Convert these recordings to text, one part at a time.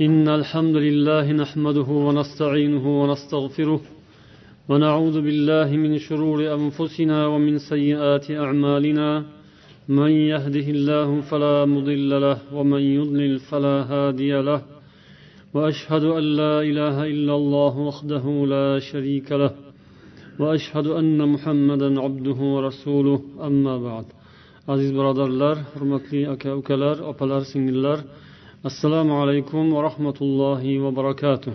إن الحمد لله نحمده ونستعينه ونستغفره ونعوذ بالله من شرور أنفسنا ومن سيئات أعمالنا. من يهده الله فلا مضل له ومن يضلل فلا هادي له. وأشهد أن لا إله إلا الله وحده لا شريك له. وأشهد أن محمدا عبده ورسوله. أما بعد. Aziz birodarlar hurmatli aka ukalar opalar singillar assalomu alaykum va rahmatullohi va barakatuh.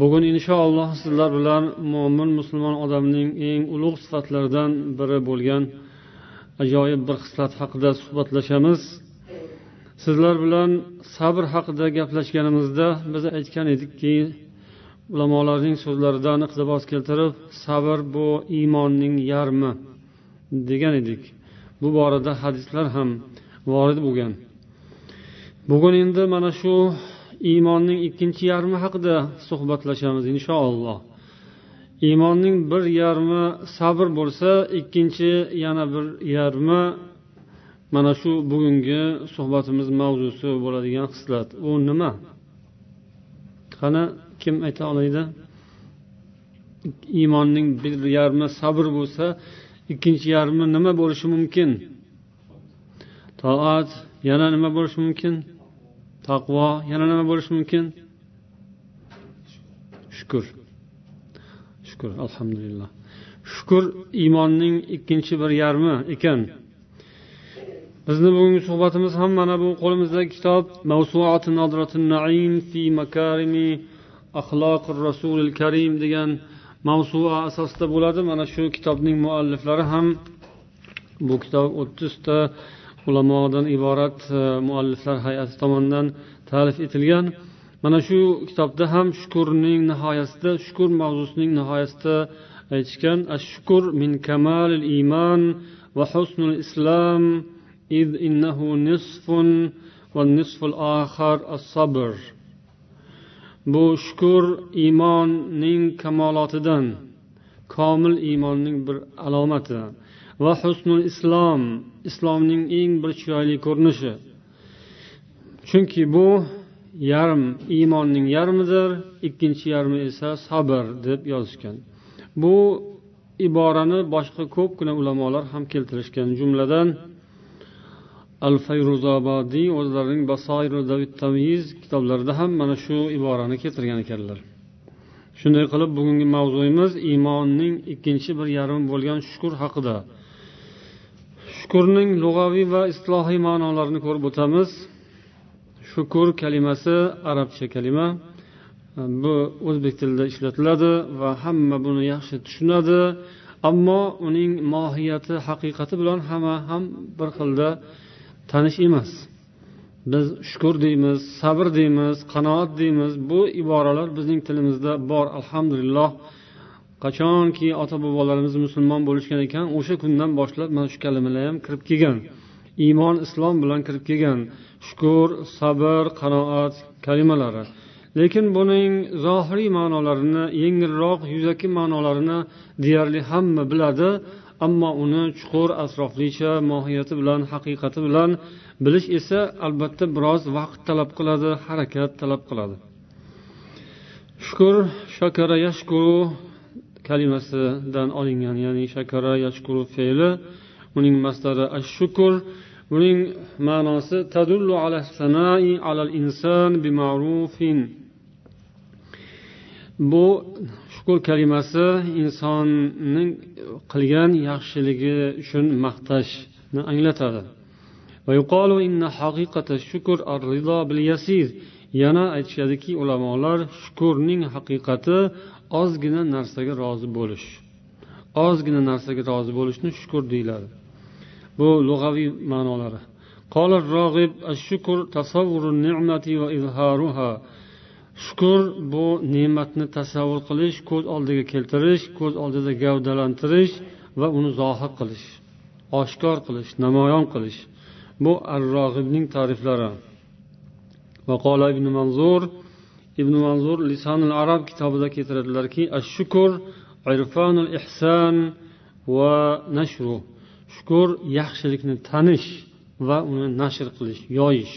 Bugun inshaalloh sizlar bilan mo'min musulmon odamning eng ulug' sifatlaridan biri bo'lgan ajoyib bir xislat haqida suhbatlashamiz. Sizlar bilan sabr haqida gaplashganimizda biz aytgan edikki ulamolarning so'zlaridan iqtibos keltirib sabr bu iymonning yarmi degan edik. Bu borada hadislar ham vorid bo'lgan. Bugun endi mana shu iymonning ikkinchi yarmi haqida suhbatlashamiz inshaalloh iymonning bir yarmi sabr bo'lsa ikkinchi yana bir yarmi mana shu bugungi suhbatimiz mavzusi bo'ladigan hislat u nima? Qani kim ayta oladi iymonning bir yarmi sabr bo'lsa ikkinchi yarmi nima bo'lishi mumkin? Toat yana nima bo'lishi mumkin? Taqvo yana nima bo'lishi mumkin? Shukur shukur alhamdulillah. Shukur iymonning ikkinchi bir yarmi ekan. Bizni bugungi suhbatimiz ham mana bu qo'limizdagi kitob fi makarimi axloqir rasulil karim degan mavsua asosida bo'ladi. Mana shu kitobning mualliflari ham bu kitob o'ttizta ulamodan iborat mualliflar hay'ati tomonidan ta'lif etilgan mana shu kitobda ham shukurning nihoyasida shukur mavzusining nihoyasida aytishgan shukur min kamalil iymon va husnul islom إذ إنه نصف والنصف الآخر الصبر bu shukur iymonning kamolotidan komil iymonning bir alomati Va husnul islom islomning eng bir chiroyli ko'rinishi. Chunki bu yarim iymonning yarmidir ikkinchi yarmi esa sabr deb yozishgan. Bu iborani boshqa ko'pgina ulamolar ham keltirishgan jumladan al fayruzobodiy o'zlarining basoiru tamiz kitoblarida ham mana shu iborani keltirgan ekanlar. Shunday qilib bugungi mavzuyimiz iymonning ikkinchi bir yarmi bo'lgan shukur haqida. Shukurning lug'aviy va islohiy ma'nolarini ko'rib o'tamiz. Shukur kalimasi arabcha kalima. Bu o'zbek tilida ishlatiladi va hamma buni yaxshi tushunadi. Ammo uning mohiyati haqiqati bilan hamma ham bir xilda tanish emas. Biz shukur deymiz sabr deymiz qanoat deymiz. Bu iboralar bizning tilimizda bor alhamdulillah. Qachonki ota bobolarimiz musulmon bo'lishgan ekan o'sha kundan boshlab mana shu kalimalar ham kirib kelgan. Iymon islom bilan kirib kelgan. Shukur sabr qanoat kalimalari. Lekin buning zohiriy ma'nolarini yengilroq yuzaki ma'nolarini deyarli hamma biladi. Ammo uni chuqur atroflicha mohiyati bilan haqiqati bilan bilish esa albatta biroz vaqt talab qiladi harakat talab qiladi. Shukur shakara yashkuru kalimasidan olingan ya'ni shakara yashkuru fe'li uning mastari ashshukur buning ma'nosi tadullu ala sanai alal inson bima'rufin bu shukur kalimasi insonning qilgan yaxshiligi uchun maqtashni anglatadi. Yana aytishadiki ulamolar shukurning haqiqati ozgina narsaga rozi bo'lish ozgina narsaga rozi bo'lishni shukur deyiladi bu lug'aviy ma'nolari قال الراغب الشكر تصور النعمة وإظهارها shukur bu ne'matni tasavvur qilish ko'z oldiga keltirish ko'z oldida gavdalantirish va uni zohir qilish oshkor qilish namoyon qilish bu ar rog'ibning ta'riflari وقال ابن منظور ibn manzur lisanul arab kitobida keltiradilarki ashukur irfanul ihson va shukur yaxshilikni tanish va uni nashr qilish yoyish.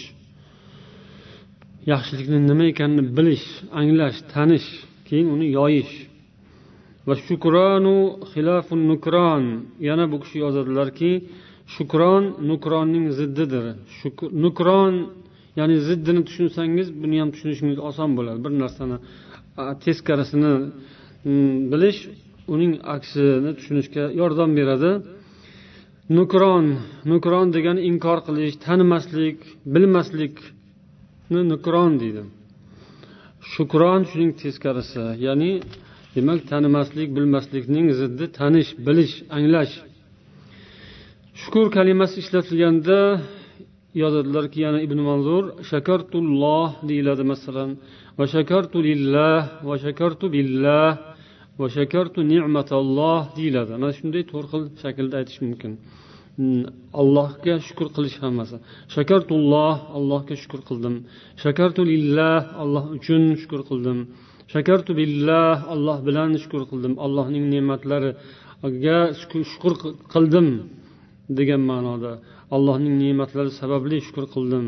Yaxshilikni nima ekanini bilish anglash tanish keyin uni yoyish. Va shukronu xilafu nukron yana bu kishi yozadilarki shukron nukronning ziddidir. Nukron ya'ni ziddini tushunsangiz buni ham tushunishingiz oson bo'ladi. Bir narsani teskarisini bilish uning aksini tushunishga yordam beradi. Nukron nukron degani inkor qilish tanimaslik bilmaslikni nukron deydi. Shukron shuning teskarisi ya'ni demak tanimaslik bilmaslikning ziddi tanish bilish anglash. Shukur kalimasi ishlatilganda yozadilarki yana ibn manzur shakartulloh deyiladi masalan. Va shakartu lillah va shakartu billah va shakartu ni'matalloh deyiladi. Mana shunday to'rt xil shaklda aytish mumkin. Hmm, allohga shukur qilish hammasi. Shakartulloh allohga shukur qildim. Shakartu lillah alloh uchun shukur qildim. Shakartu billah alloh bilan shukur qildim. Allohning ne'matlariga shukur qildim degan ma'noda. allohning ne'matlari sababli shukur qildim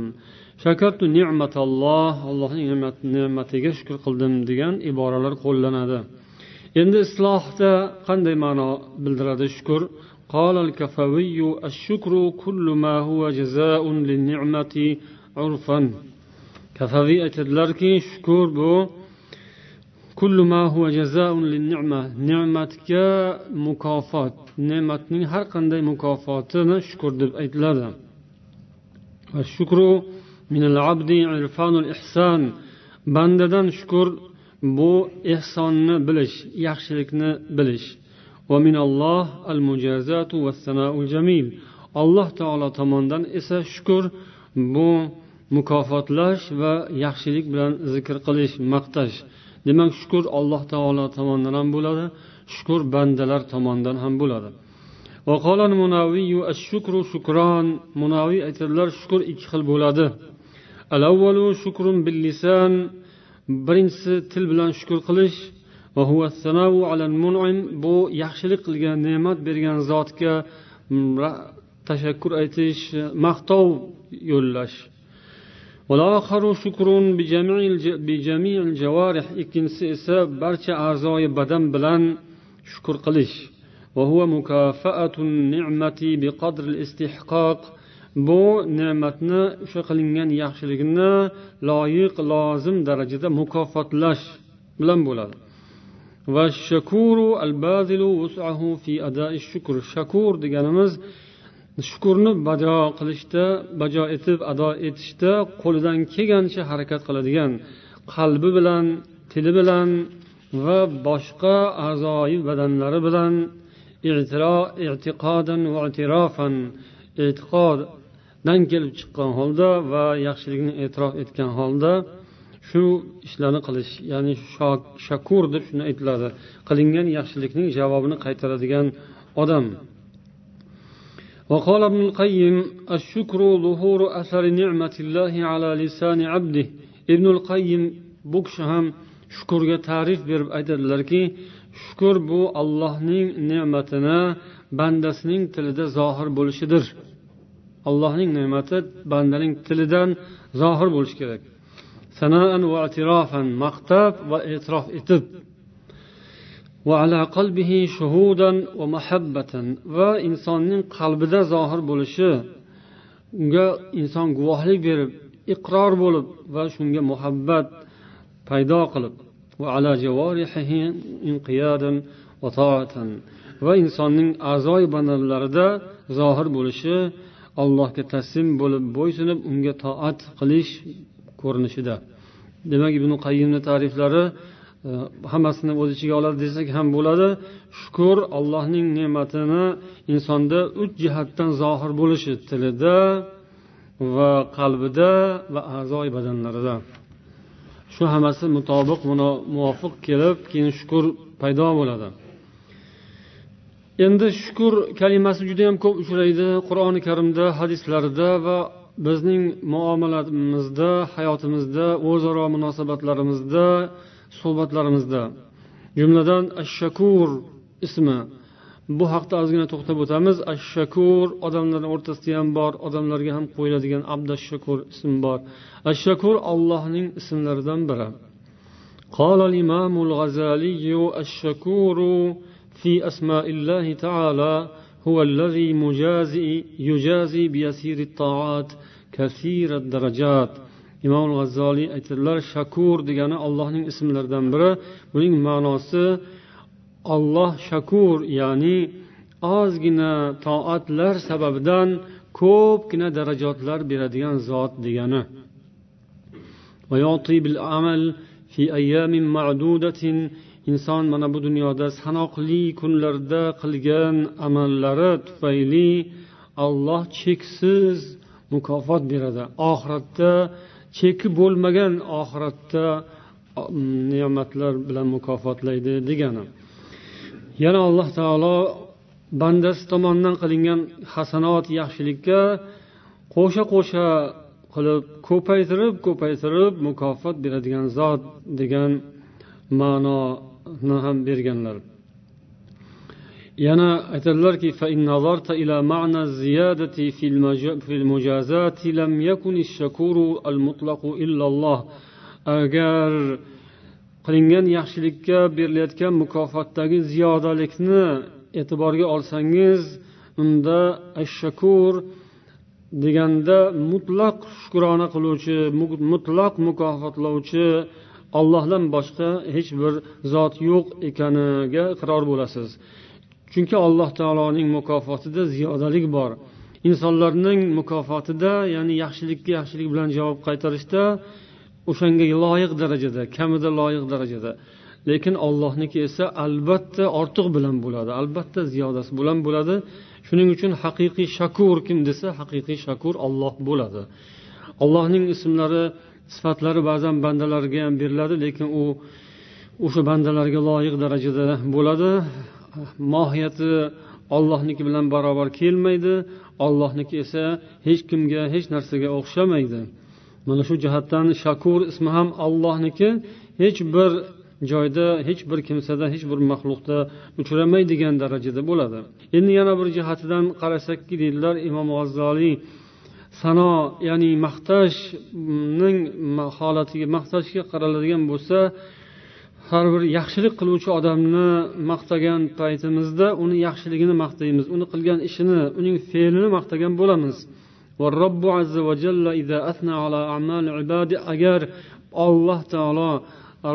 shakartu ne'matalloh allohning ne'matiga shukur qildim degan iboralar qo'llanadi endi islohda qanday ma'no bildiradi shukur قال الكفوي الشكر كل ما هو جزاء للنعمة عرفا كفوي aytadilarki shukur bu ne'matga mukofot. Ne'matning har qanday mukofotini shukur deb aytiladi. Shukru minal abdi irfanul ihson bandadan shukur bu ehsonni bilish yaxshilikni bilish. Va minalloh al mujazatu va sanaul jamil. Alloh taolo tomonidan esa shukur bu mukofotlash va yaxshilik bilan zikr qilish maqtash. Demak shukur alloh taolo tomonidan ham bo'ladi shukur bandalar tomonidan ham bo'ladi. Munaviy aytadilar shukur ikki xil bo'ladi. Birinchisi til bilan shukur qilish. Bu yaxshilik qilgan ne'mat bergan zotga tashakkur aytish maqtov yo'llash. Ikkinchisi esa barcha a'zoyi badan bilan shukur qilish. Bu ne'matni o'sha qilingan yaxshilikni loyiq lozim darajada mukofotlash bilan bo'ladi. Va shakuru fi shukr. Shakur deganimiz shukurni bajo qilishda bajo etib ado etishda qo'lidan kelgancha harakat qiladigan qalbi bilan tili bilan va boshqa a'zoyi badanlari bilan e'tiqodan va e'tirofan e'tiqoddan kelib chiqqan holda va yaxshilikni e'tirof etgan holda shu ishlarni qilish ya'ni shakur deb shuni aytiladi. Qilingan yaxshilikning javobini qaytaradigan odam. وقال ابن القيم الشكر ظهور أثر نعمة الله على لسان عبده ابن القيم بكش ham shukurga ta'rif berib aytadilarki shukur bu allohning ne'matini bandasining tilida zohir bo'lishidir allohning ne'mati bandaning tilidan zohir bo'lishi kerak sanoan va atirofan maqtab va e'tirof etib وعلى قلبه شهودا ومحبة va insonning qalbida zohir bo'lishi unga inson guvohlik berib iqror bo'lib va shunga muhabbat paydo qilib va insonning a'zoyi badanlarida zohir bo'lishi allohga taslim bo'lib bo'ysunib unga toat qilish ko'rinishida demak ibn qayyimni ta'riflari e, hammasini o'z ichiga oladi desak ham bo'ladi. Shukur allohning ne'matini insonda uch jihatdan zohir bo'lishi tilida va qalbida va a'zoi badanlarida. Shu hammasi mutobiq muvofiq kelib keyin shukur paydo bo'ladi. Endi shukur kalimasi juda yam ko'p uchraydi qur'oni karimda hadislarda va bizning muomalamizda hayotimizda o'zaro munosabatlarimizda suhbatlarimizda jumladan shakur ismi bu haqda ozgina to'xtab o'tamiz ash shakur odamlarni o'rtasida ham bor odamlarga ham qo'yiladigan abdash shakur ism bor ash shakur allohning ismlaridan biri قال الإمام الغزالي الشكور في أسماء الله تعالى هو الذي مجازي يجازي بيسير الطاعات كثير الدرجات imom g'azzoliy aytadilar shakur degani allohning ismlaridan biri. Buning ma'nosi olloh shakur ya'ni ozgina toatlar sababidan ko'pgina darajotlar beradigan zot degani. Inson mana bu dunyoda sanoqli kunlarda qilgan amallari tufayli alloh cheksiz mukofot beradi. Oxiratda cheki bo'lmagan oxiratda ne'matlar bilan mukofotlaydi degani. Yana alloh taolo bandasi tomonidan qilingan hasanot yaxshilikka qo'sha qo'sha qilib ko'paytirib ko'paytirib mukofot beradigan zot degan ma'noni ham berganlar. Yana aytadilarki agar qilingan yaxshilikka berilayotgan mukofotdagi ziyodalikni e'tiborga olsangiz unda ashshakur deganda mutlaq shukrona qiluvchi mutlaq mukofotlovchi ollohdan boshqa hech bir zot yo'q ekaniga iqror bo'lasiz. Chunki alloh taoloning mukofotida ziyodalik bor. Insonlarning mukofotida ya'ni yaxshilikka yaxshilik bilan javob qaytarishda o'shanga loyiq darajada kamida loyiq darajada. Lekin ollohniki esa albatta ortiq bilan bo'ladi albatta ziyodasi bilan bo'ladi. Shuning uchun haqiqiy shakur kim desa haqiqiy shakur olloh bo'ladi. Allohning ismlari sifatlari ba'zan bandalarga ham beriladi lekin u o'sha bandalarga loyiq darajada bo'ladi. Mohiyati ollohniki bilan barobar kelmaydi. Ollohniki esa hech kimga hech narsaga o'xshamaydi. Mana shu jihatdan shakur ismi ham allohniki hech bir joyda hech bir kimsada hech bir maxluqda uchramaydigan darajada bo'ladi. Endi yana bir jihatidan qarasakki deydilar imom g'azzoliy sano ya'ni maqtashning holatiga maqtashga qaraladigan bo'lsa har bir yaxshilik qiluvchi odamni maqtagan paytimizda uni yaxshiligini maqtaymiz. Uni qilgan ishini uning fe'lini maqtagan bo'lamiz. Agar alloh taolo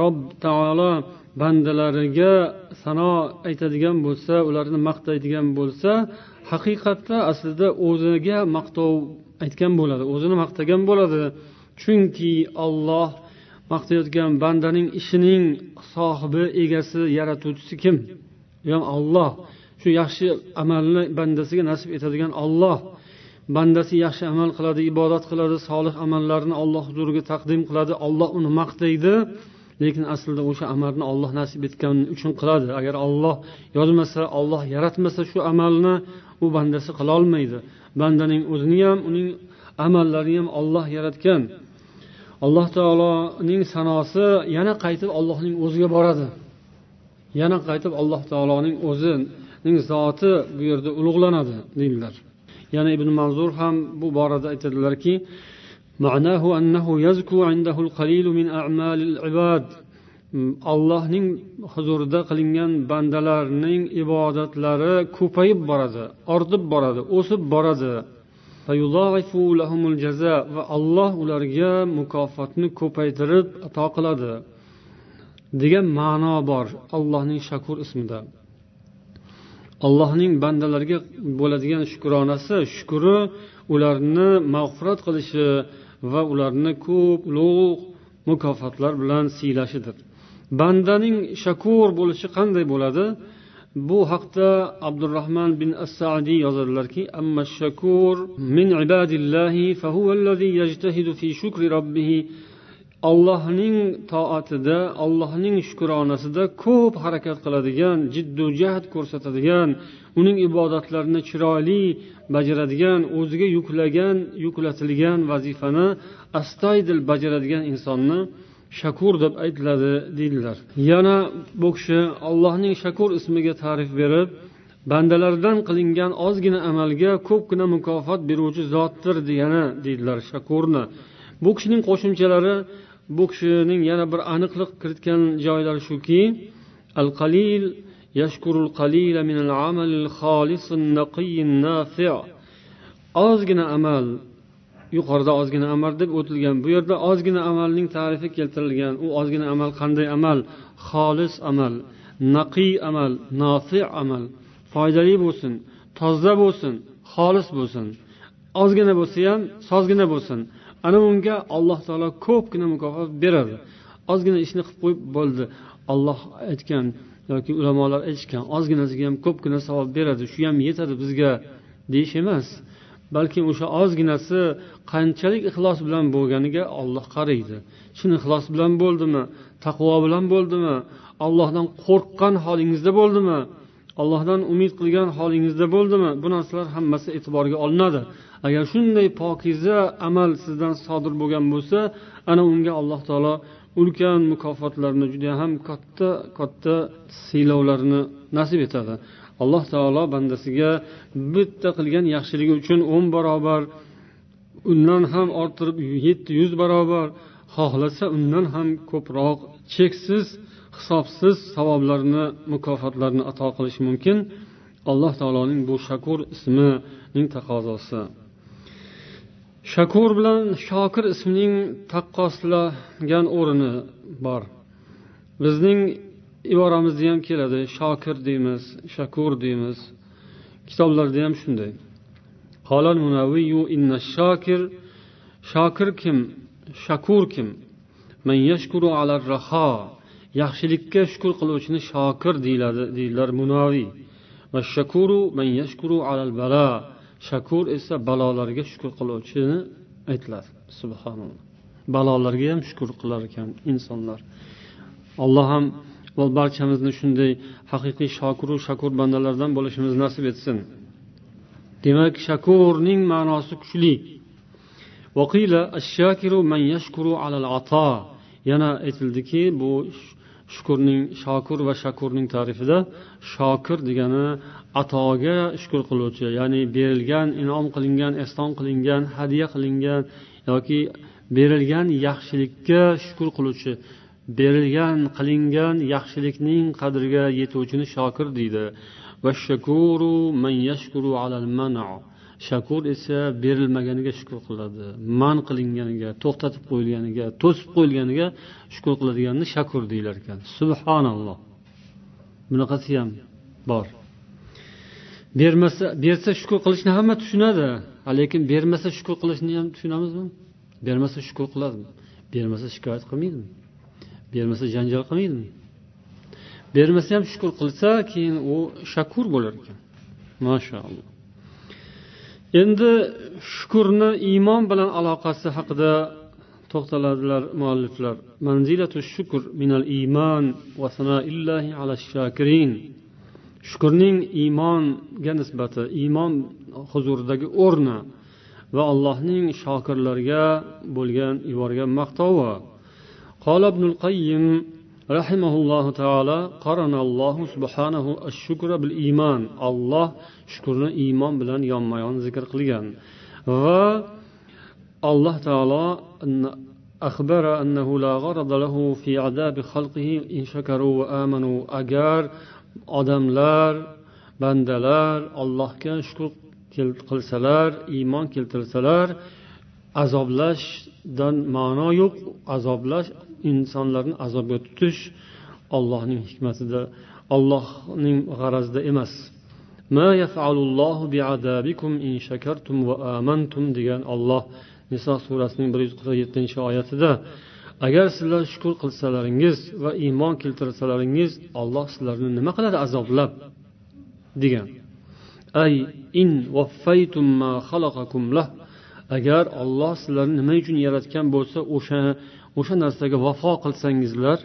robb taolo bandalariga sano aytadigan bo'lsa ularni maqtaydigan bo'lsa haqiqatda aslida o'ziga maqtov aytgan bo'ladi o'zini maqtagan bo'ladi. Chunki olloh maqtayotgan bandaning ishining sohibi egasi yaratuvchisi kim? Ya'ni olloh shu yaxshi amalni bandasiga nasib etadigan olloh bandasi yaxshi amal qiladi ibodat qiladi solih amallarni olloh huzuriga taqdim qiladi. Olloh uni maqtaydi lekin aslida o'sha amalni olloh nasib etgani uchun qiladi. Agar olloh yozmasa olloh yaratmasa shu amalni u bandasi qilolmaydi. Bandaning o'zini ham uning amallarini ham olloh yaratgan. alloh taoloning sanosi yana qaytib allohning o'ziga boradi yana qaytib alloh taoloning o'zining zoti bu yerda ulug'lanadi deydilar yana ibn manzur ham bu borada aytadilarki معناه أنه يزكو عنده القليل من أعمال العباد allohning huzurida qilingan bandalarning ibodatlari ko'payib boradi ortib boradi o'sib boradi Va alloh ularga mukofotni ko'paytirib ato qiladi. Degan ma'no bor allohning shakur ismida. Allohning bandalarga bo'ladigan shukronasi shukuri ularni mag'firat qilishi va ularni ko'p ulug' mukofotlar bilan siylashidir. Bandaning shakur bo'lishi qanday bo'ladi? Bu haqda abdurahmon bin assadiy yozadilarki amma shakur min ibadillahi fahuva yajtahidu fi shukri robbih allohning toatida allohning shukronasida ko'p harakat qiladigan jiddu jahd ko'rsatadigan uning ibodatlarini chiroyli bajaradigan o'ziga yuklagan yuklatilgan vazifani astoydil bajaradigan insonni shakur deb aytiladi deydilar. Yana bu kishi allohning shakur ismiga ta'rif berib bandalardan qilingan ozgina amalga ko'pgina mukofot beruvchi zotdir degani deydilar shakurni. Bu kishining qo'shimchalari bu kishining yana bir aniqlik kiritgan joylari shuki al qalil yashkurul qalila min al amalil xolis nafi. Ozgina amal yuqorida ozgina amal deb o'tilgan. Bu yerda ozgina amalning tarifi keltirilgan. U ozgina amal qanday amal? Xolis amal naqiy amal nofi amal. Foydali bo'lsin toza bo'lsin xolis bo'lsin. Ozgina bo'lsa ham sozgina bo'lsin. Ana unga alloh taolo ko'pgina mukofot beradi. Ozgina ishni qilib qo'yib bo'ldi. Olloh aytgan yoki ulamolar aytishgan ozginasiga ham ko'pgina savob beradi. Shu ham yetadi bizga. Deyish emas. Balkim o'sha ozginasi qanchalik ixlos bilan bo'lganiga olloh qaraydi. Chin ixlos bilan bo'ldimi? Taqvo bilan bo'ldimi? Allohdan qo'rqqan holingizda bo'ldimi? Allohdan umid qilgan holingizda bo'ldimi? Bu narsalar hammasi e'tiborga olinadi. Agar shunday pokiza amal sizdan sodir bo'lgan bo'lsa ana unga alloh taolo ulkan mukofotlarni juda ham katta katta siylovlarni nasib etadi. Alloh taolo bandasiga bitta qilgan yaxshiligi uchun o'n barobar undan ham orttirib yetti yuz barobar xohlasa undan ham ko'proq cheksiz hisobsiz savoblarni mukofotlarni ato qilishi mumkin. Alloh taoloning bu shakur ismining taqozosi. Shakur bilan shokir ismining taqqoslagan o'rni bor. Bizning iboramizda ham keladi. Shokir deymiz shakur deymiz. Kitoblarda ham shunday. Shokir kim? Shakur kim? Man yashkuru ala raho yaxshilikka shukur qiluvchini shokir deyiladi deydilar munaviy va shakuru man yashkuru alal bala shakur esa balolarga shukur qiluvchini aytiladi subhanalloh. Balolarga ham shukur qilar ekan insonlar. Alloh ham barchamizni shunday haqiqiy shokiru shakur bandalardan bo'lishimiz nasib etsin. Demak shakurning ma'nosi kuchli. Yana aytildiki bu shukurning shokur va shakurning tarifida shokir degani atoga shukur qiluvchi ya'ni berilgan inom qilingan ehson qilingan hadya qilingan yoki berilgan yaxshilikka shukur qiluvchi berilgan qilingan yaxshilikning qadriga yetuvchini shokir deydi. Shakur esa berilmaganiga shukur qiladi. Man qilinganiga to'xtatib qo'yilganiga to'sib qo'yilganiga shukur qiladiganni shakur deyilar ekan. Subhanalloh. Bunaqasi ham bor. Bermasa bersa shukur qilishni hamma tushunadi. Lekin bermasa shukur qilishni ham tushunamizmi? Bermasa shukur qiladimi? Bermasa shikoyat qilmaydimi? Bermasa janjal qilmaydimi? Bermasa ham shukur qilsa keyin u shakur bo'lar ekan. Mashaalloh endi shukurni iymon bilan aloqasi haqida to'xtaladilar mualliflar. Manzilatu shukr minal iymon va sanoillahi ala shakirin. Shukurning iymonga nisbati iymon huzuridagi o'rni va allohning shokirlarga bo'lgan yuborgan maqtovi. قال ابن القيم رحمه الله تعالى قرن الله سبحانه الشكر بالإيمان الله شكرنا إيمان بلان يوم يوم ذكر قليان و الله تعالى أخبر أنه لا غرض له في عذاب خلقه إن شكروا وآمنوا أجار odamlar bandalar allohga shukur qilsalar iymon keltirsalar azoblashdan ma'no yo'q azoblash insonlarni azobga tutish ollohning hikmatida ollohning g'arazida emas. Degan olloh niso surasining bir yuz qirq yettinchi oyatida agar sizlar shukur qilsalaringiz va iymon keltirsalaringiz olloh sizlarni nima qiladi azoblab? degan. Ay in ma agar olloh sizlarni nima uchun yaratgan bo'lsa o'sha o'sha narsaga vafo qilsangizlar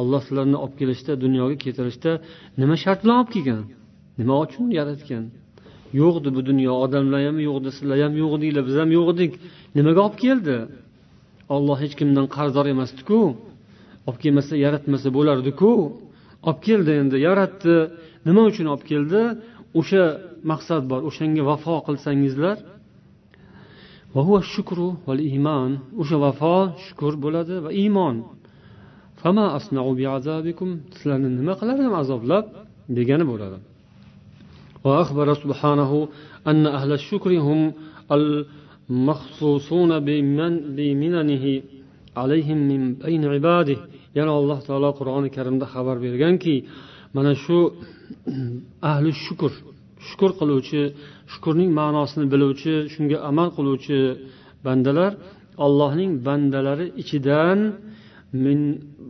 alloh sizlarni olib kelishda dunyoga keltirishda nima shart bilan olib kelgan nima uchun yaratgan? Yo'q edi bu dunyo odamlar ham yo'q edi sizlar ham yo'q edinglar biz ham yo'q edik nimaga olib keldi? Olloh hech kimdan qarzdor emasdiku. Olib kelmasa yaratmasa bo'lardiku. Olib keldi endi yaratdi. Nima uchun olib keldi? O'sha maqsad bor o'shanga vafo qilsangizlar وهو الشكر والإيمان. وش وفاء شكر بلد وإيمان. فما أصنع بعذابكم سلان النمق لرم عذاب لب بيجان بلد وأخبر سبحانه أن أهل الشكر هم المخصوصون بمن بمننه عليهم من بين عباده. يعني الله تعالى قرآن الكريم ده خبر بيرجانكي من شو أهل الشكر shukur qiluvchi shukurning ma'nosini biluvchi shunga amal qiluvchi bandalar allohning bandalari ichidan min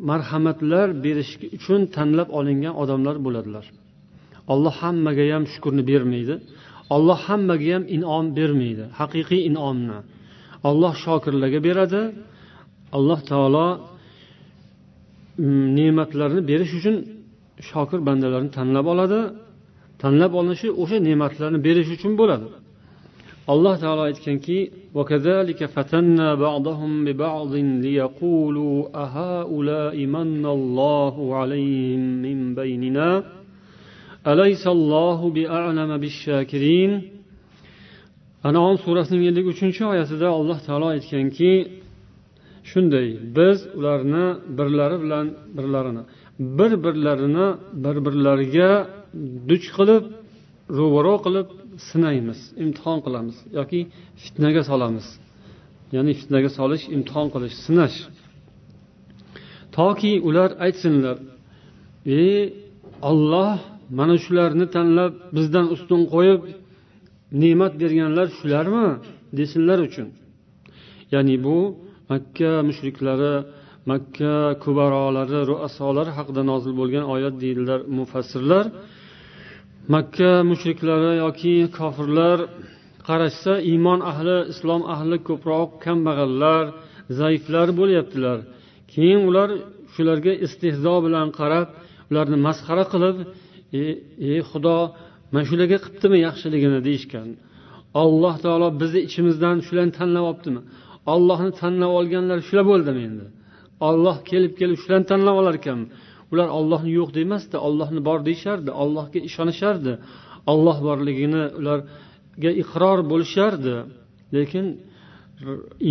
marhamatlar berish uchun tanlab olingan odamlar bo'ladilar. Olloh hammaga ham shukurni bermaydi. Olloh hammaga ham inom bermaydi haqiqiy inomni. Olloh shokirlarga beradi. Alloh taolo mm, ne'matlarni berish uchun shokir bandalarni tanlab oladi. tanlab olinishi o'sha ne'matlarni berish uchun bo'ladi. Alloh taolo aytganki anom surasining ellik uchinchi oyatida alloh taolo aytganki shunday biz ularni birlari bilan birlarini bir birlarini bir birlariga duch qilib ro'baro qilib sinaymiz imtihon qilamiz yoki fitnaga solamiz. Ya'ni fitnaga solish imtihon qilish sinash. Toki ular aytsinlar ey olloh mana shularni tanlab bizdan ustun qo'yib ne'mat berganlar shularmi? desinlar uchun. Ya'ni bu makka mushriklari makka kubarolari ruasolari haqida nozil bo'lgan oyat deydilar mufassirlar. Makka mushriklari yoki kofirlar qarashsa iymon ahli islom ahli ko'proq kambag'allar zaiflar bo'lyaptilar. Keyin ular shularga istehzo bilan qarab ularni masxara qilib ey e, xudo mana shularga qilibdimi yaxshiligini? deyishgan. Alloh taolo bizni ichimizdan shularni tanlab olibdimi? Ollohni tanlab olganlar shular bo'ldimi endi olloh kelib kelib shularni tanlab olar ekanmi ular ollohni yo'q demasdi ollohni bor deyishardi allohga ishonishardi olloh borligini ularga iqror bo'lishardi. Lekin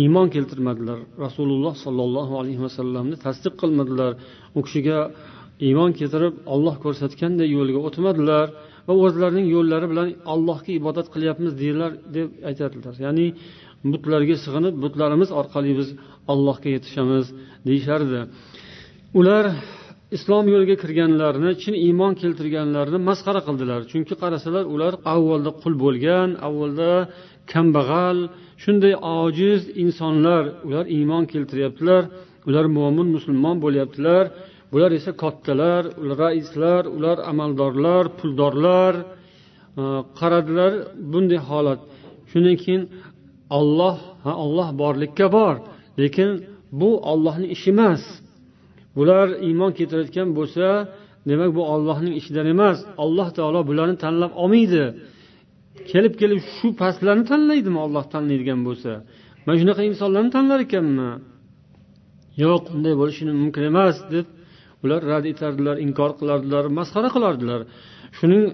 iymon keltirmadilar. Rasululloh sollallohu alayhi vasallamni tasdiq qilmadilar. U kishiga iymon keltirib olloh ko'rsatganday yo'lga o'tmadilar va o'zlarining yo'llari bilan allohga ibodat qilyapmiz deydilar deb aytadilar. Ya'ni butlarga sig'inib butlarimiz orqali biz allohga yetishamiz deyishardi. Ular islom yo'liga kirganlarni chin iymon keltirganlarni masxara qildilar. Chunki qarasalar ular avvalda qul bo'lgan avvalda kambag'al shunday ojiz insonlar. Ular iymon keltiryaptilar ular mo'min musulmon bo'lyaptilar bular esa kattalar raislar ular amaldorlar puldorlar e, qaradilar bunday holat. Shundan keyin olloh ha olloh borlikka bor lekin bu ollohni ishi emas. Bular iymon keltirayotgan bo'lsa demak bu ollohning ishidan emas. Alloh taolo bularni tanlab olmaydi. Kelib kelib shu pastlarni tanlaydimi olloh tanlaydigan bo'lsa? Mana shunaqa insonlarni tanlar ekanmi? Yo'q unday bo'lishi mumkin emas deb ular rad etardilar inkor qilardilar masxara qilardilar. Shuning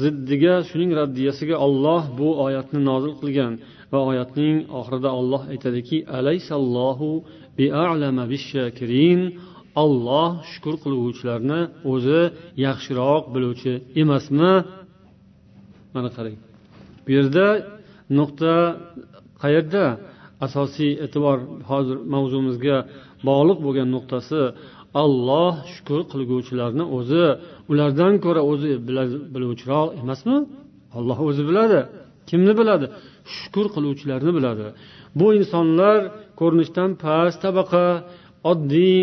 ziddiga shuning raddiyasiga olloh bu oyatni nozil qilgan va oyatning oxirida olloh aytadiki alaysallohu olloh shukur qiluvchilarni o'zi yaxshiroq biluvchi emasmi? Mana qarang. Bu yerda nuqta qayerda? Asosiy e'tibor hozir mavzumizga bog'liq bo'lgan nuqtasi olloh shukur qilguvchilarni o'zi ulardan ko'ra o'zi biluvchiroq emasmi? Olloh o'zi biladi. Kimni biladi? Shukur qiluvchilarni biladi. Bu insonlar ko'rinishdan past tabaqa oddiy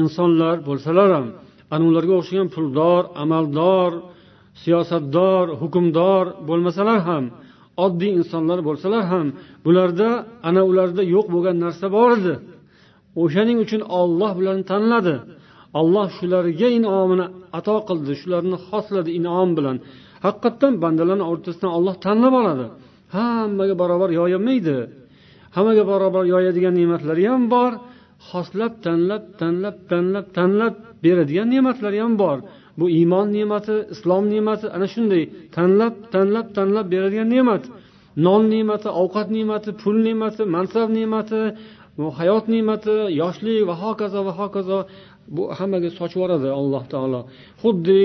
insonlar bo'lsalar ham ana ularga o'xshagan puldor amaldor siyosatdor hukmdor bo'lmasalar ham oddiy insonlar bo'lsalar ham bularda ana ularda yo'q bo'lgan narsa bor edi. O'shaning uchun olloh bularni tanladi alloh shularga inomini ato qildi shularni xosladi inom bilan. Haqiqatdan bandalarni o'rtasidan olloh tanlab oladi. Hammaga barobar yoyilmaydi. Hammaga barobar yoyadigan ne'matlari ham bor. Xoslab tanlab tanlab tanlab tanlab beradigan ne'matlari ham bor. Bu iymon ne'mati islom ne'mati ana shunday. Tanlab tanlab tanlab beradigan ne'mat. Non ne'mati ovqat ne'mati pul ne'mati mansab ne'mati hayot ne'mati yoshlik va hokazo va hokazo. Bu hammaga sochib yuboradi alloh taolo. Xuddi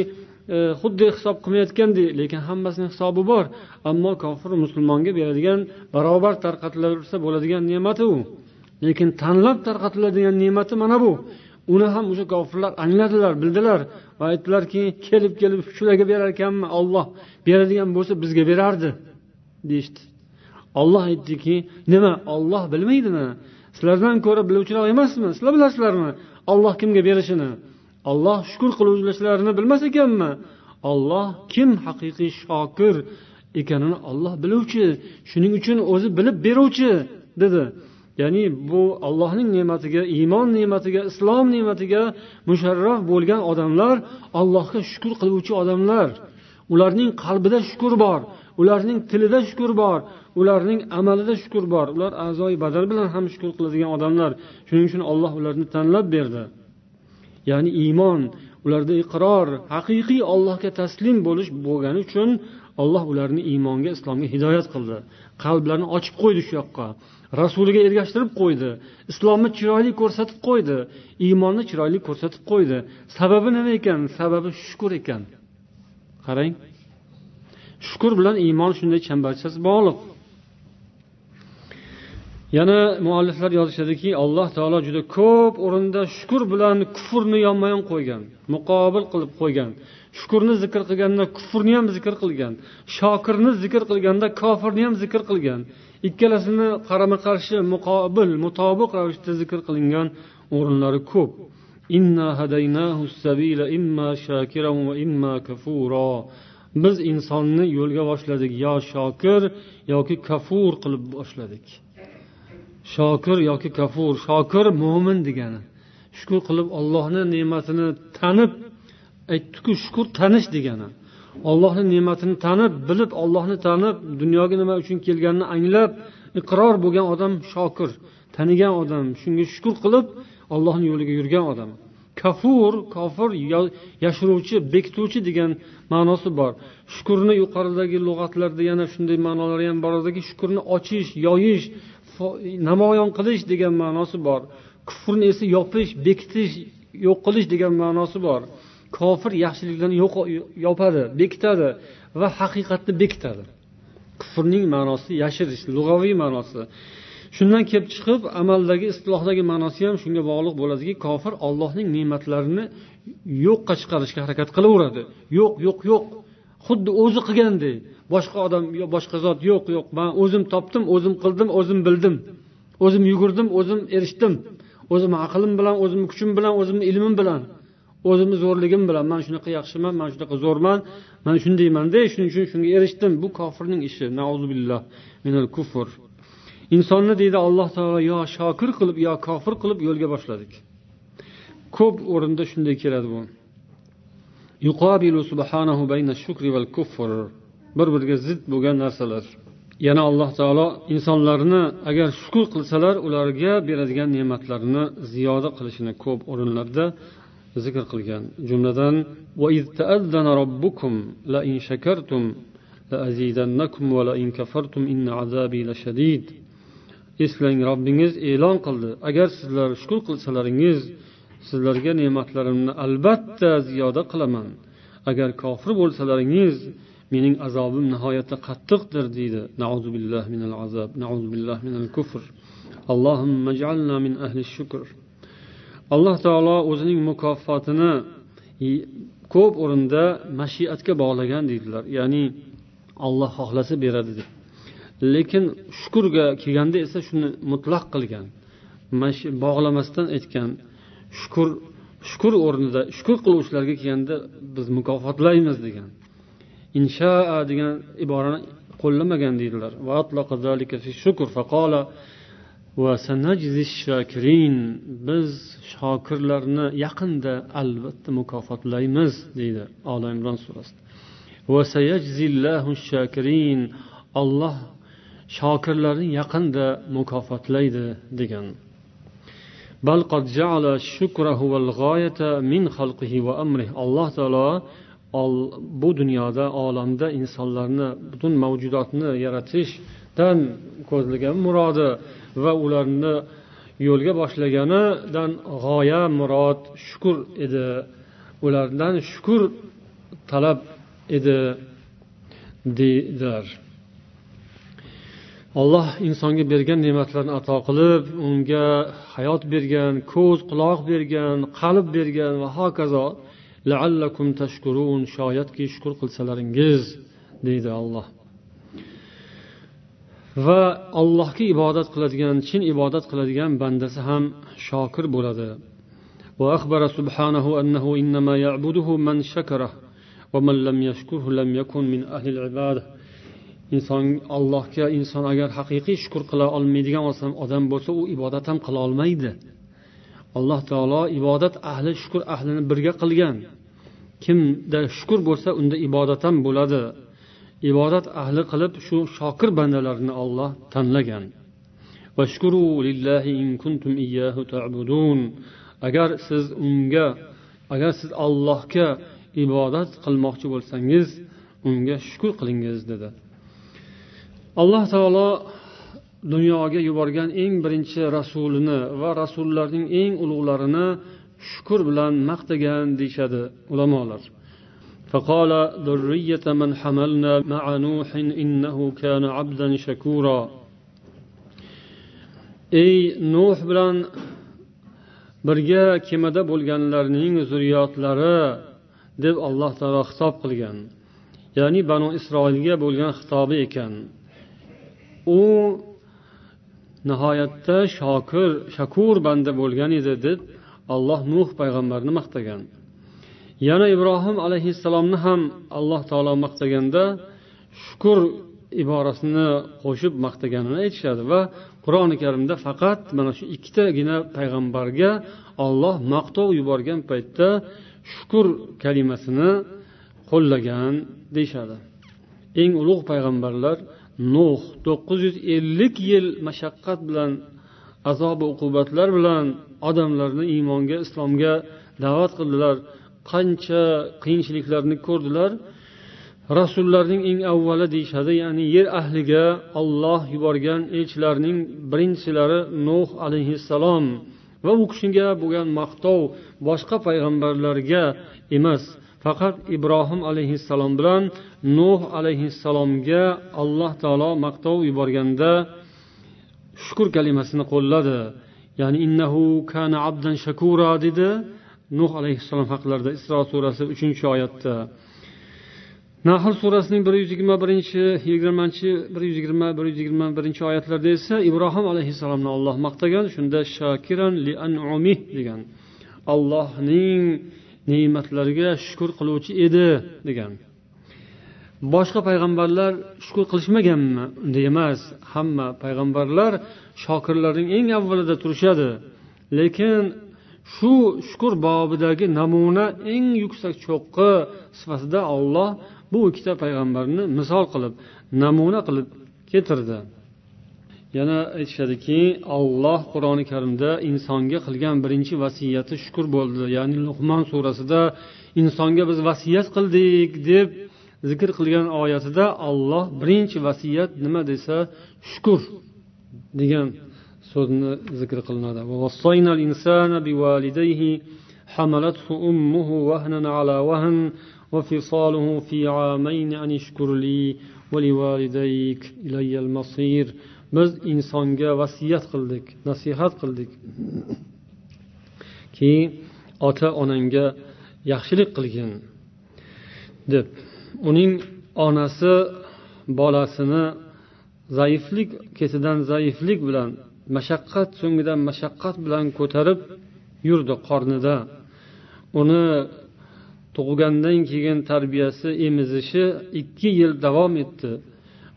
e, xuddi hisob qilmayotgandek lekin hammasini hisobi bor. Ammo kofir musulmonga beradigan barobar tarqatilaversa bo'ladigan ne'mati u. lekin tanlab tarqatiladigan ne'mati mana bu. Uni ham o'sha kofirlar angladilar bildilar va aytdilarki kelib kelib shularga berar ekanmi? Olloh beradigan bo'lsa bizga berardi deyishdi. Olloh aytdiki nima olloh bilmaydimi? Sizlardan ko'ra biluvchiroq emasmi? Sizlar bilasizlarmi? Olloh kimga berishini? Olloh shukur qiluvchilarni bilmas ekanmi? Olloh kim haqiqiy shokir ekanini olloh biluvchi shuning uchun o'zi bilib beruvchi dedi. Ya'ni bu allohning ne'matiga iymon ne'matiga islom ne'matiga musharraf bo'lgan odamlar allohga shukur qiluvchi odamlar. Ularning qalbida shukur bor ularning tilida shukur bor ularning amalida shukur bor. Ular a'zoyi badal bilan ham shukur qiladigan odamlar. Shuning uchun olloh ularni tanlab berdi. Ya'ni iymon ularda iqror haqiqiy allohga taslim bo'lish bo'lgani uchun alloh ularni iymonga islomga hidoyat qildi. Qalblarini ochib qo'ydi shu yoqqa. Rasuliga ergashtirib qo'ydi. Islomni chiroyli ko'rsatib qo'ydi. Iymonni chiroyli ko'rsatib qo'ydi. Sababi nima ekan? Sababi shukur ekan. Qarang. Shukur bilan iymon shunday chambarchas bog'liq. Yana mualliflar yozishadiki alloh taolo juda ko'p o'rinda shukur bilan kufrni yonma yon qo'ygan muqobil qilib qo'ygan. Shukurni zikr qilganda kufrni ham zikr qilgan shokirni zikr qilganda kofirni ham zikr qilgan. Ikkalasini qarama qarshi muqobil mutobiq ravishda zikr qilingan o'rinlari ko'p. Biz insonni yo'lga boshladik yo shokir yoki kafur qilib boshladik. Shokir yoki kafur shokir mo'min degani. Shukur qilib ollohni ne'matini tanib aytdiku shukur tanish degani. Ollohni ne'matini tanib bilib ollohni tanib dunyoga nima uchun kelganini anglab iqror bo'lgan odam shokir tanigan odam shunga shukur qilib ollohni yo'liga yurgan odam. Kafur kofir yashiruvchi bekituvchi degan ma'nosi bor. Shukurni yuqoridagi lug'atlarda yana shunday ma'nolari ham bor ediki shukurni ochish yoyish namoyon qilish degan ma'nosi bor. Kufrni esa yopish bekitish yo'q qilish degan ma'nosi bor. Kofir yaxshiliklarni yopadi bekitadi va haqiqatni bekitadi kufrning ma'nosi yashirish lug'aviy ma'nosi. Shundan kelib chiqib amaldagi istilohdagi ma'nosi ham shunga bog'liq bo'ladiki kofir ollohning ne'matlarini yo'qqa chiqarishga harakat qilaveradi. Yo'q yo'q yo'q. Xuddi o'zi qilganday boshqa odam yo boshqa zot yo'q yo'q. Man o'zim topdim o'zim qildim o'zim bildim. O'zim yugurdim o'zim erishdim. O'zim aqlim bilan o'zim kuchim bilan o'zimni ilmim bilan. O'zimni zo'rligim bilan man shunaqa yaxshiman man shunaqa zo'rman man shundaymanda shuning uchun shunga erishdim. Bu kofirning ishi. Nauzubillah minal kufr insonni deydi alloh taolo yo shokir qilib yo kofir qilib yo'lga boshladik. Ko'p o'rinda shunday keladi bu. Yuqobilu subhanahu bayna shukri val kufr bir biriga zid bo'lgan narsalar. Yana alloh taolo insonlarni agar shukur qilsalar ularga beradigan ne'matlarini ziyoda qilishini ko'p o'rinlarda zikr qilgan jumladan eslang robbingiz e'lon qildi. Agar sizlar shukur qilsalaringiz sizlarga ne'matlarimni albatta ziyoda qilaman. Agar kofir bo'lsalaringiz mening azobim nihoyatda qattiqdir deydi. Minal azab minal kufr. Allohimma min ahli shukr. Alloh taolo o'zining mukofotini ko'p o'rinda mashiatga bog'lagan deydilar. Ya'ni olloh xohlasa beradi deb. Lekin shukurga kelganda esa shuni mutlaq qilgan bog'lamasdan aytgan shukur shukur o'rnida shukur qiluvchilarga kelganda biz mukofotlaymiz degan. Inshaa degan iborani qo'llamagan deydilar. Biz shokirlarni yaqinda albatta mukofotlaymiz deydi oli imron surasida olloh shokirlarni yaqinda mukofotlaydi degan بل قد جعل الشكر هو الغاية من خلقه وأمره الله تعالى bu dunyoda olamda insonlarni butun mavjudotni yaratishdan ko'zlagan murodi va ularni yo'lga boshlaganidan g'oya murod shukur edi. Ulardan shukur talab edi deydilar. Alloh insonga bergan ne'matlarni ato qilib unga hayot bergan ko'z quloq bergan qalb bergan va hokazo laallakum tashkurun shoyatki shukur qilsalaringiz deydi alloh. va allohga ibodat qiladigan chin ibodat qiladigan bandasi ham shokir bo'ladi وأخبر سبحانه أنه إنما يعبده من شكره ومن لم يشكره لم يكن من أهل العبادة inson allohga inson agar haqiqiy shukur qila olmaydigan odam bo'lsa u ibodat ham qila olmaydi alloh taolo ibodat ahli shukur ahlini birga qilgan kimda shukur bo'lsa unda ibodat ham bo'ladi Ibodat ahli qilib shu shokir bandalarni olloh tanlagan. Agar siz unga agar siz allohga ibodat qilmoqchi bo'lsangiz unga shukur qilingiz dedi. Alloh taolo dunyoga yuborgan eng birinchi rasulini va rasullarning eng ulug'larini shukur bilan maqtagan deyishadi ulamolar. فقال ذرية من حملنا مع نوح إنه كان عبدا شكورا ey nuh bilan birga kemada bo'lganlarning zurriyotlari deb alloh taolo xitob qilgan ya'ni banu isroilga bo'lgan xitobi ekan u nihoyatda shokir shakur banda bo'lgan edi deb alloh nuh payg'ambarni maqtagan yana ibrohim alayhissalomni ham alloh taolo maqtaganda shukur iborasini qo'shib maqtaganini aytishadi va qur'oni karimda faqat mana shu ikkitagina payg'ambarga olloh maqtov yuborgan paytda shukur kalimasini qo'llagan deyishadi. Eng ulug' payg'ambarlar nuh to'qqiz yuz ellik yil mashaqqat bilan azobi uqubatlar bilan odamlarni iymonga islomga da'vat qildilar. Qancha qiyinchiliklarni ko'rdilar. Rasullarning eng avvali deyishadi ya'ni yer ahliga olloh yuborgan elchilarning birinchilari nuh alayhissalom. Va u kishiga bo'lgan maqtov boshqa payg'ambarlarga emas faqat ibrohim alayhissalom bilan nuh alayhissalomga alloh taolo maqtov yuborganda shukur kalimasini qo'lladi. Ya'ni innahu kana abdan shakura dedi. Nuh alayhissalom haqlarida isro surasi uchinchi oyatda. Nahl surasining bir yuz yigirma birinchi yigirmanchi bir yuz yigirma bir yuz yigirma birinchi oyatlarda esa ibrohim alayhissalomni olloh maqtagan shunda shakiran li anumih degan. Allohning ne'matlariga shukur qiluvchi edi degan. Boshqa payg'ambarlar shukur qilishmaganmi unday emas hamma payg'ambarlar shokirlarning eng avvalida turishadi. Lekin shu shukur bobidagi namuna eng yuksak cho'qqi sifatida olloh bu ikkita payg'ambarni misol qilib namuna qilib keltirdi. Yana aytishadiki alloh qur'oni karimda insonga qilgan birinchi vasiyati shukur bo'ldi. Ya'ni luqmon surasida insonga biz vasiyat qildik deb zikr qilgan oyatida olloh birinchi vasiyat nima desa shukur degan so'zni zikr qilinadi حملته أمه وهنا على وهن وفصاله في عامين أن اشكر لي ولوالديك إلي المصير biz insonga vasiyat qildik nasihat qildik ki ota onangga yaxshilik qilgin deb uning onasi bolasini zaiflik ketidan zaiflik bilan mashaqqat so'ngidan mashaqqat bilan ko'tarib yurdi qornida. Uni tug'gandan keyin tarbiyasi emizishi ikki yil davom etdi.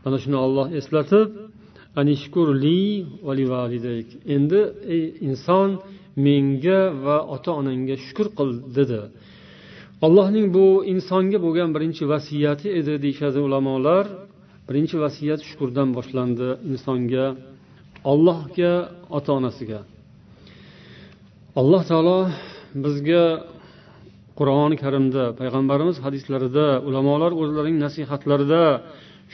Mana shuni olloh eslatib endi ey inson menga va ota onangga shukur qil dedi. Allohning bu insonga bo'lgan birinchi vasiyati edi deyishadi ulamolar. Birinchi vasiyat shukurdan boshlandi insonga. Allohga ota onasiga alloh taolo bizga qur'oni karimda payg'ambarimiz hadislarida ulamolar o'zlarining nasihatlarida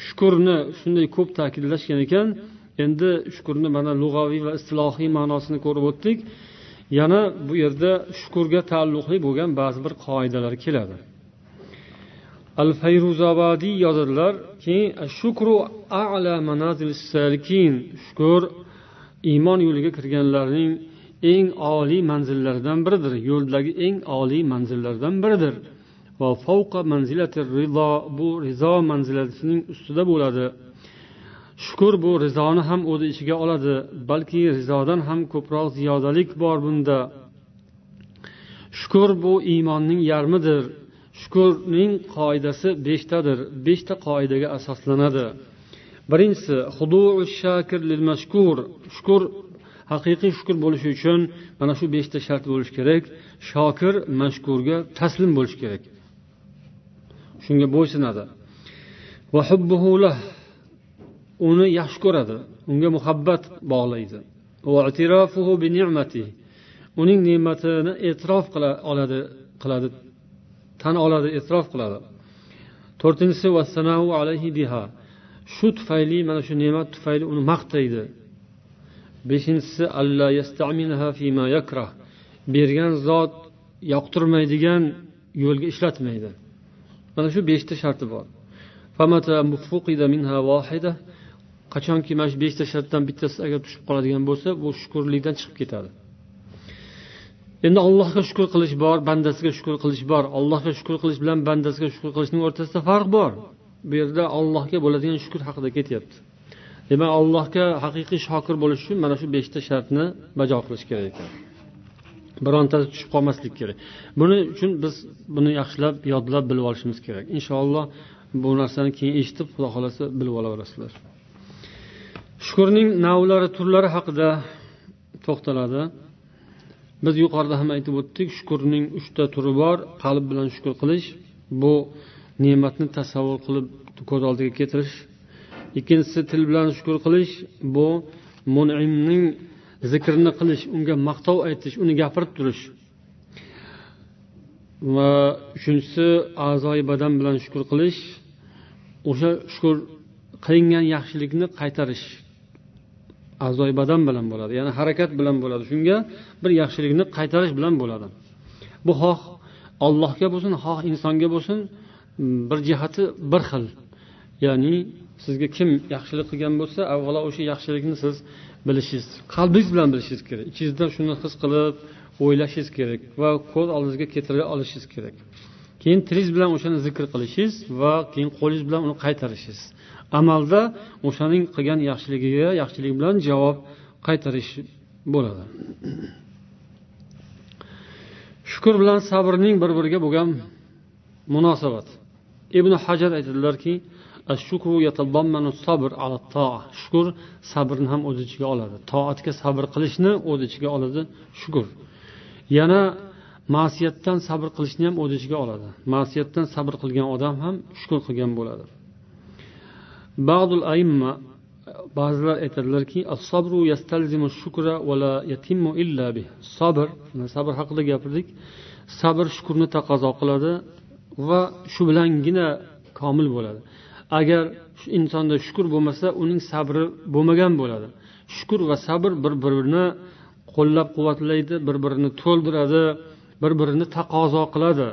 shukurni shunday ko'p ta'kidlashgan ekan. Endi shukurni mana lug'aviy va istilohiy ma'nosini ko'rib o'tdik. Yana bu yerda shukurga taalluqli bo'lgan ba'zi bir qoidalar keladi. Al fayruzobadiy yozadilarki shukru ala manazil salikin shukur iymon yo'liga kirganlarning eng oliy manzillaridan biridir. Yo'ldagi eng oliy manzillardan biridir. Va favqa manzilati rizo bu rizo manzilatining ustida bo'ladi. Shukur bu rizoni ham o'z ichiga oladi balki rizodan ham ko'proq ziyodalik bor bunda. Shukur bu iymonning yarmidir. Shukurning qoidasi beshtadir. Beshta qoidaga asoslanadi. Birinchisi shukur haqiqiy shukur bo'lishi uchun mana shu beshta shart bo'lishi kerak. Shokir mashkurga taslim bo'lishi kerak. Shunga bo'ysunadi. Uni yaxshi ko'radi. Unga muhabbat bog'laydi. Uning ne'matini e'tirof qila oladi qiladi. Tan oladi e'tirof qiladi. To'rtinchisi shu tufayli mana shu ne'mat tufayli uni maqtaydi beshinchisi bergan zot yoqtirmaydigan yo'lga ishlatmaydi. Mana shu beshta sharti bor. Qachonki mana shu beshta shartdan bittasi agar tushib qoladigan bo'lsa bu shukurlikdan chiqib ketadi. Endi allohga shukur qilish bor bandasiga shukur qilish bor. Allohga shukur qilish bilan bandasiga shukur qilishning o'rtasida farq bor. Bu yerda allohga bo'ladigan shukur haqida ketyapti. Demak allohga haqiqiy shokir bo'lish uchun mana shu beshta shartni bajo qilish kerak ekan. Birontasi tushib qolmaslik kerak. Buning uchun biz buni yaxshilab yodlab bilib olishimiz kerak. Inshaalloh bu narsani keyin eshitib xudo xohlasa bilib olaverasizlar shukurning navlari turlari haqida to'xtaladi. Biz yuqorida ham aytib o'tdik shukurning uchta turi bor qalb bilan shukur qilish bu ne'matni tasavvur qilib ko'z oldiga keltirish ikkinchisi til bilan shukur qilish bu munimning zikrini qilish unga maqtov aytish uni gapirib turish. Va uchinchisi a'zoyi badan bilan shukur qilish o'sha shukur qilingan yaxshilikni qaytarish. A'zoyi badan bilan bo'ladi ya'ni harakat bilan bo'ladi. Shunga bir yaxshilikni qaytarish bilan bo'ladi. Bu xoh ollohga bo'lsin xoh insonga bo'lsin mm, bir jihati bir xil. Ya'ni sizga kim yaxshilik qilgan bo'lsa avvalo o'sha yaxshilikni siz bilishingiz qalbingiz bilan bilishingiz kerak. Ichingizda shuni his qilib o'ylashingiz kerak va ko'z oldingizga keltira olishingiz kerak. Keyin tilingiz bilan o'shani zikr qilishingiz va keyin qo'lingiz bilan uni qaytarishingiz. Amalda o'shaning qilgan yaxshiligiga yaxshilik bilan javob qaytarish bo'ladi. Shukur bilan sabrning bir biriga bo'lgan munosabat. Ibn hajar aytadilarki shukur sabrni ham o'z ichiga oladi. Toatga sabr qilishni o'z ichiga oladi. Shukur yana ma'siyatdan sabr qilishni ham o'z ichiga oladi. Ma'siyatdan sabr qilgan odam ham shukur qilgan bo'ladi. Ba'zilar aytadilarki sabr sabr haqida gapirdik. Sabr shukurni taqozo qiladi va shu bilangina komil bo'ladi. Agar insonda shukur bo'lmasa uning sabri bo'lmagan bo'ladi. Shukur va sabr bir birini qo'llab quvvatlaydi bir birini to'ldiradi bir birini taqozo qiladi.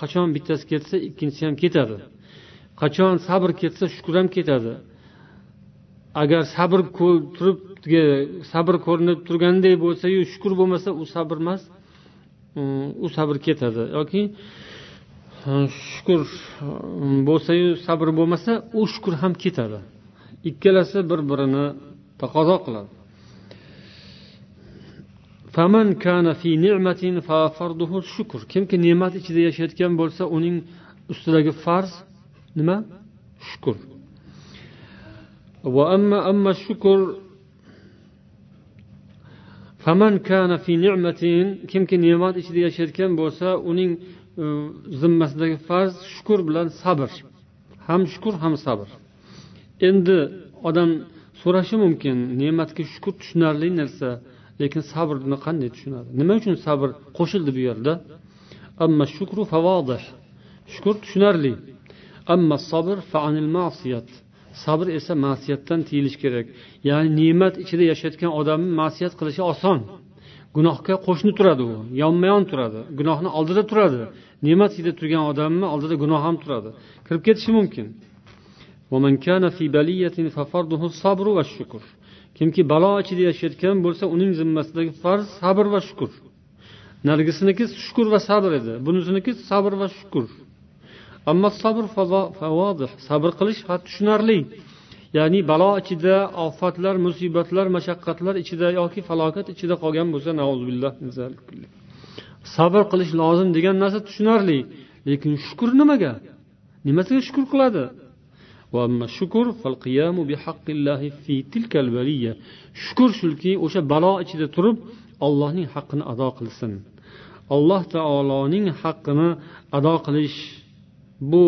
Qachon bittasi ketsa ikkinchisi ham ketadi. Qachon sabr ketsa shukur ham ketadi. Agar sabr turib sabr ko'rinib turganday bo'lsayu shukur bo'lmasa u sabr emas. Mm, u sabr ketadi. Yoki mm, shukur mm, bo'lsayu sabr bo'lmasa u shukur ham ketadi. Ikkalasi bir birini taqozo qiladi. Kimki ne'mat ichida yashayotgan bo'lsa uning ustidagi farz nima? Shukur shukur kimki ne'mat ichida yashayotgan bo'lsa uning e, zimmasidagi farz shukur bilan sabr. Ham shukur ham sabr. Endi odam so'rashi mumkin ne'matga shukur tushunarli narsa. Lekin sabrni qanday tushunadi? Nima uchun sabr qo'shildi bu yerda? Amma shukru favodih shukur tushunarli. Amma sabr ma'siyat. Sabr esa ma'siyatdan tiyilish kerak. Ya'ni ne'mat ichida yashayotgan odamni ma'siyat qilishi oson. Gunohga qo'shni turadi u. Yonma yon turadi. Gunohni oldida turadi. Ne'mat ichida turgan odamni oldida gunoh ham turadi. Kirib ketishi mumkin. Kimki balo ichida yashayotgan bo'lsa uning zimmasidagi farz sabr va shukur. Narigisiniki shukur va sabr edi bunisiniki sabr va shukur. Ammo sabr sabr qilish tushunarli. Ya'ni balo ichida ofatlar musibatlar mashaqqatlar ichida yoki falokat ichida qolgan bo'lsa sabr qilish lozim degan narsa tushunarli. Lekin shukur nimaga? Nimasiga shukur qiladi? Shukur shuki o'sha balo ichida turib حقنا haqqini ado qilsin. Alloh taoloning haqqini ado qilish bu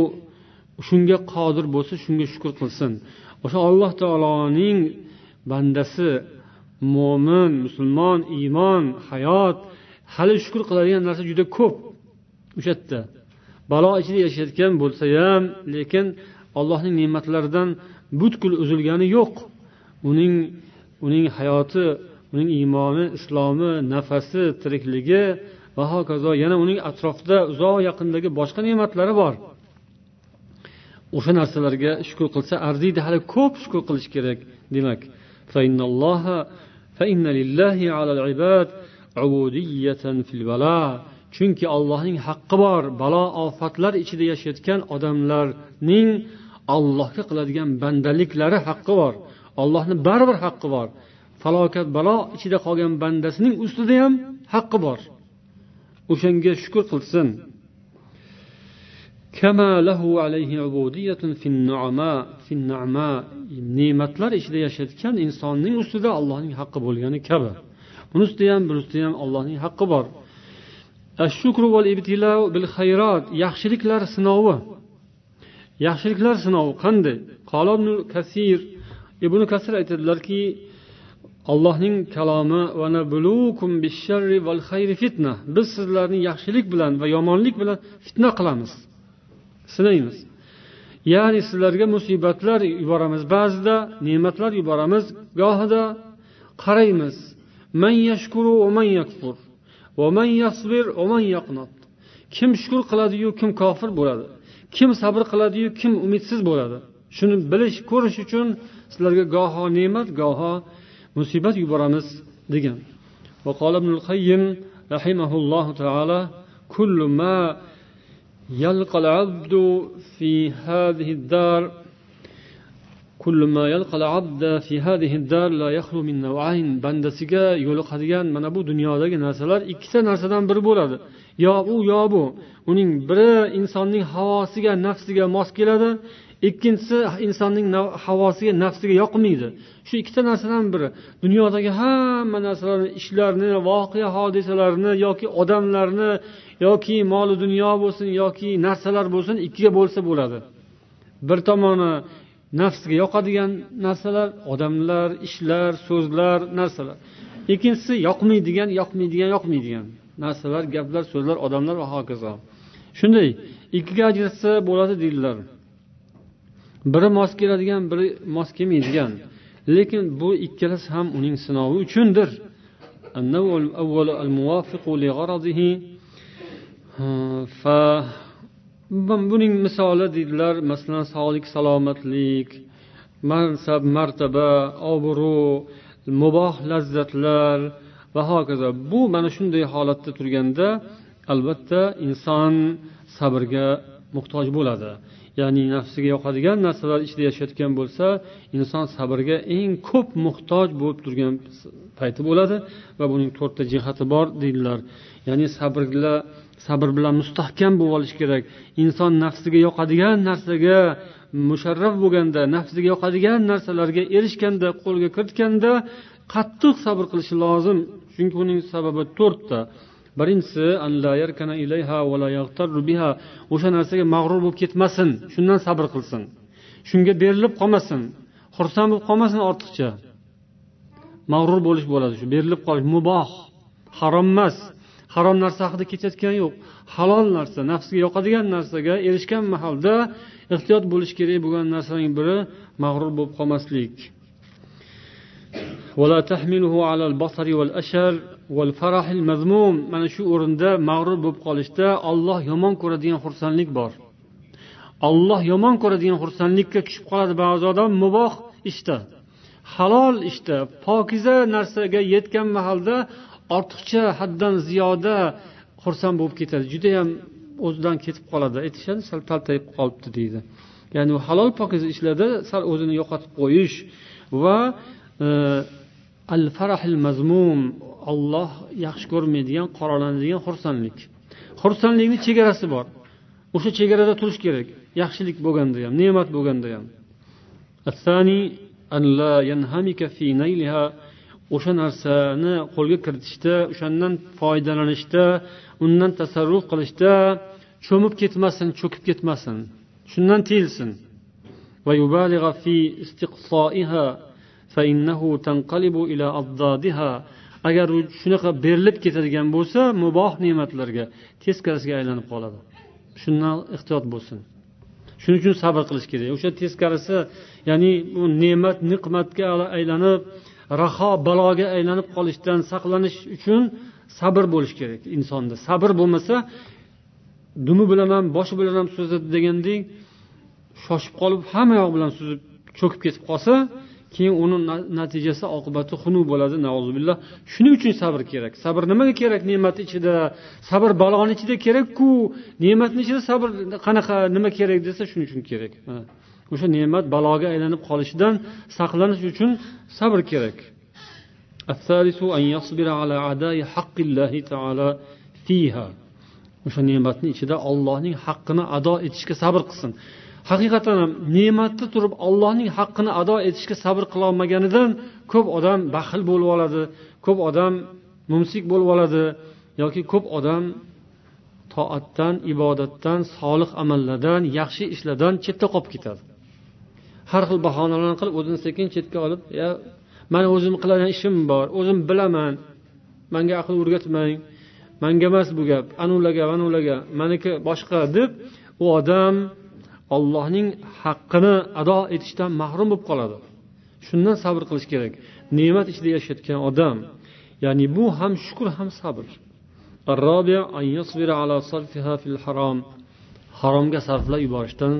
shunga qodir bo'lsa shunga shukur qilsin. O'sha alloh taoloning bandasi mo'min musulmon iymon hayot hali shukur qiladigan narsa juda ko'p. O'sha yerda balo ichida yashayotgan bo'lsa ham lekin allohning ne'matlaridan butkul uzilgani yo'q. Uning uning hayoti uning iymoni islomi nafasi tirikligi va hokazo yana uning atrofida uzoq yaqindagi boshqa ne'matlari bor. O'sha narsalarga shukur qilsa arziydi hali ko'p shukur qilish kerak demak. Chunki allohning haqqi bor balo ofatlar ichida yashayotgan odamlarning allohga qiladigan bandaliklari haqqi bor. Allohni baribir haqqi bor. Falokat balo ichida qolgan bandasining ustida ham haqqi bor. O'shanga shukur qilsin. Ne'matlar ichida yashayotgan insonning ustida allohning haqqi bo'lgani kabi. Buni ustida ham buni ustida ham allohning haqqi bor. Yaxshiliklar sinovi. Yaxshiliklar sinovi qanday? Kasir ibn kasir aytadilarki allohning kalomi fitna. Biz sizlarni yaxshilik bilan va yomonlik bilan fitna qilamiz. Sinaymiz. Ya'ni sizlarga musibatlar yuboramiz. Ba'zida ne'matlar yuboramiz. Gohida qaraymiz. Man yashkuru man yakfur. Va man yasbir va man yaqnot kim shukur qiladiyu kim kofir bo'ladi? kim sabr qiladiyu kim umidsiz bo'ladi shuni bilish ko'rish uchun sizlarga goho ne'mat goho musibat yuboramiz degan وقال ابن القيم رحمه الله تعالى كل ما يلقى العبد في هذه الدار كل ما يلقى العبد في هذه الدار لا يخلو من نوعين bandasiga yo'liqadigan mana bu dunyodagi narsalar ikkita narsadan biri bo'ladi Yo u yo bu. Uning biri insonning havosiga nafsiga mos keladi ikkinchisi insonning havosiga nafsiga yoqmaydi. Shu ikkita narsadan biri. Dunyodagi hamma narsalarni ishlarni voqea hodisalarni yoki odamlarni yoki moli dunyo bo'lsin yoki narsalar bo'lsin ikkiga bo'lsa bo'ladi. Bir tomoni nafsga yoqadigan narsalar odamlar ishlar so'zlar narsalar. Ikkinchisi yoqmaydigan yoqmaydigan yoqmaydigan. Narsalar gaplar so'zlar odamlar va hokazo. Shunday ikkiga ajratsa bo'ladi deydilar. Biri mos keladigan biri mos kelmaydigan. Lekin bu ikkalasi ham uning sinovi uchundir. Buning misoli deydilar masalan sog'lik salomatlik mansab martaba obro' muboh lazzatlar va hokazo bu mana shunday holatda turganda albatta inson sabrga muhtoj bo'ladi. Ya'ni nafsiga yoqadigan narsalar ichida yashayotgan bo'lsa inson sabrga eng ko'p muhtoj bo'lib turgan payti bo'ladi va buning to'rtta jihati bor deydilar. Ya'ni sabrla sabr bilan mustahkam bo'lib olish kerak. Inson nafsiga yoqadigan narsaga musharraf bo'lganda nafsiga yoqadigan narsalarga erishganda qo'lga kiritganda qattiq sabr qilishi lozim. Chunki uning sababi to'rtta. Birinchisi o'sha narsaga mag'rur bo'lib ketmasin. Shundan sabr qilsin. Shunga berilib qolmasin. Xursand bo'lib qolmasin ortiqcha. Mag'rur bo'lish bo'ladi shu. Berilib qolish muboh harom emas. Harom narsa haqida ketayotgani yo'q. Halol narsa nafsga yoqadigan narsaga erishgan mahalda ehtiyot bo'lish kerak bo'lgan narsaning biri mag'rur bo'lib qolmaslik. ولا تحمله على البصر والأشر والفرح المذموم. mana shu o'rinda mag'rur bo'lib qolishda olloh yomon ko'radigan xursandlik bor olloh yomon ko'radigan xursandlikka tushib qoladi ba'zi odam muboh ishda halol ishda pokiza narsaga yetgan mahalda ortiqcha haddan ziyoda xursand bo'lib ketadi judayam o'zidan ketib qoladi aytishadi sal taltayib qolibdi deydi ya'ni halol pokiza ishlarda sal o'zini yo'qotib qo'yish va al farahil mazmum olloh yaxshi ko'rmaydigan qoralanadigan xursandlik. Xursandlikni chegarasi bor. O'sha chegarada turish kerak. Yaxshilik bo'lganda ham ne'mat bo'lganda ham. O'sha narsani qo'lga kiritishda o'shandan foydalanishda undan tasarruf qilishda cho'mib ketmasin cho'kib ketmasin. Shundan tiyilsin. Agar u shunaqa berilib ketadigan bo'lsa muboh ne'matlarga teskarisiga aylanib qoladi. Shundan ehtiyot bo'lsin. Shuning uchun sabr qilish kerak. O'sha teskarisi ya'ni u ne'mat niqmatga aylanib raho baloga aylanib qolishdan saqlanish uchun sabr bo'lishi kerak insonda. Sabr bo'lmasa dumi bilan ham boshi bilan ham suzadi degandek shoshib qolib hamma yoq bilan suzib cho'kib ketib qolsa keyin uni natijasi oqibati xunuk bo'ladi billah shuning uchun sabr kerak. Sabr nimaga kerak ne'mat ichida? Sabr baloni ichida kerakku. Ne'matni ichida sabr qanaqa nima kerak desa shuning uchun kerak. O'sha ne'mat baloga aylanib qolishidan saqlanish uchun sabr kerak. O'sha ne'matni ichida ollohning haqqini ado etishga sabr qilsin. Haqiqatdan ham ne'matda turib ollohning haqqini ado etishga sabr qilolmaganidan ko'p odam baxil bo'lib oladi ko'p odam mumsik bo'lib oladi yoki ko'p odam toatdan ibodatdan solih amallardan yaxshi ishlardan chetda qolib ketadi. Har xil bahonalarni qilib o'zini sekin chetga olib ya mani o'zim qiladigan ishim bor o'zim bilaman manga aql o'rgatmang manga emas bu gap anularga manavilarga maniki boshqa deb u odam ollohning haqqini ado etishdan mahrum bo'lib qoladi. Shundan sabr qilish kerak. Ne'mat ichida yashayotgan odam ya'ni bu ham shukur ham sabr. Haromga sarflab yuborishdan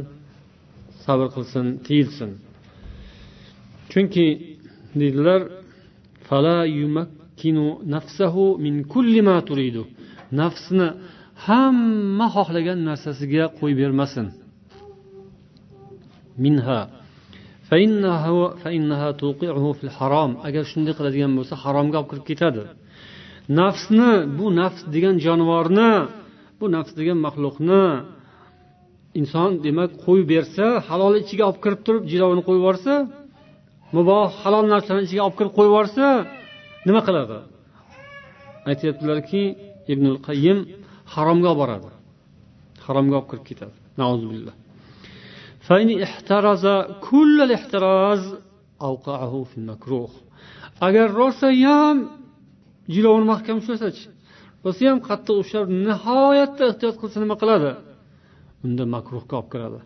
sabr qilsin tiyilsin. Chunki deydilar nafsini hamma xohlagan narsasiga qo'yib bermasin. Agar shunday qiladigan bo'lsa haromga olib kirib ketadi. Nafsni bu nafs degan jonivorni bu nafs degan maxluqni inson demak qo'yib bersa halol ichiga olib kirib turib jilovini qo'yib yuborsa muboh halol narsani ichiga olib kirib qo'yib yuborsa nima qiladi? Aytyaptilarki ibnul qayyim haromga olib boradi. Haromga olib kirib ketadi. Agar rosayam jilovini mahkam ushlasachi rosayam qattiq ushlab nihoyatda ehtiyot qilsa nima qiladi unda makruhga olib kiradi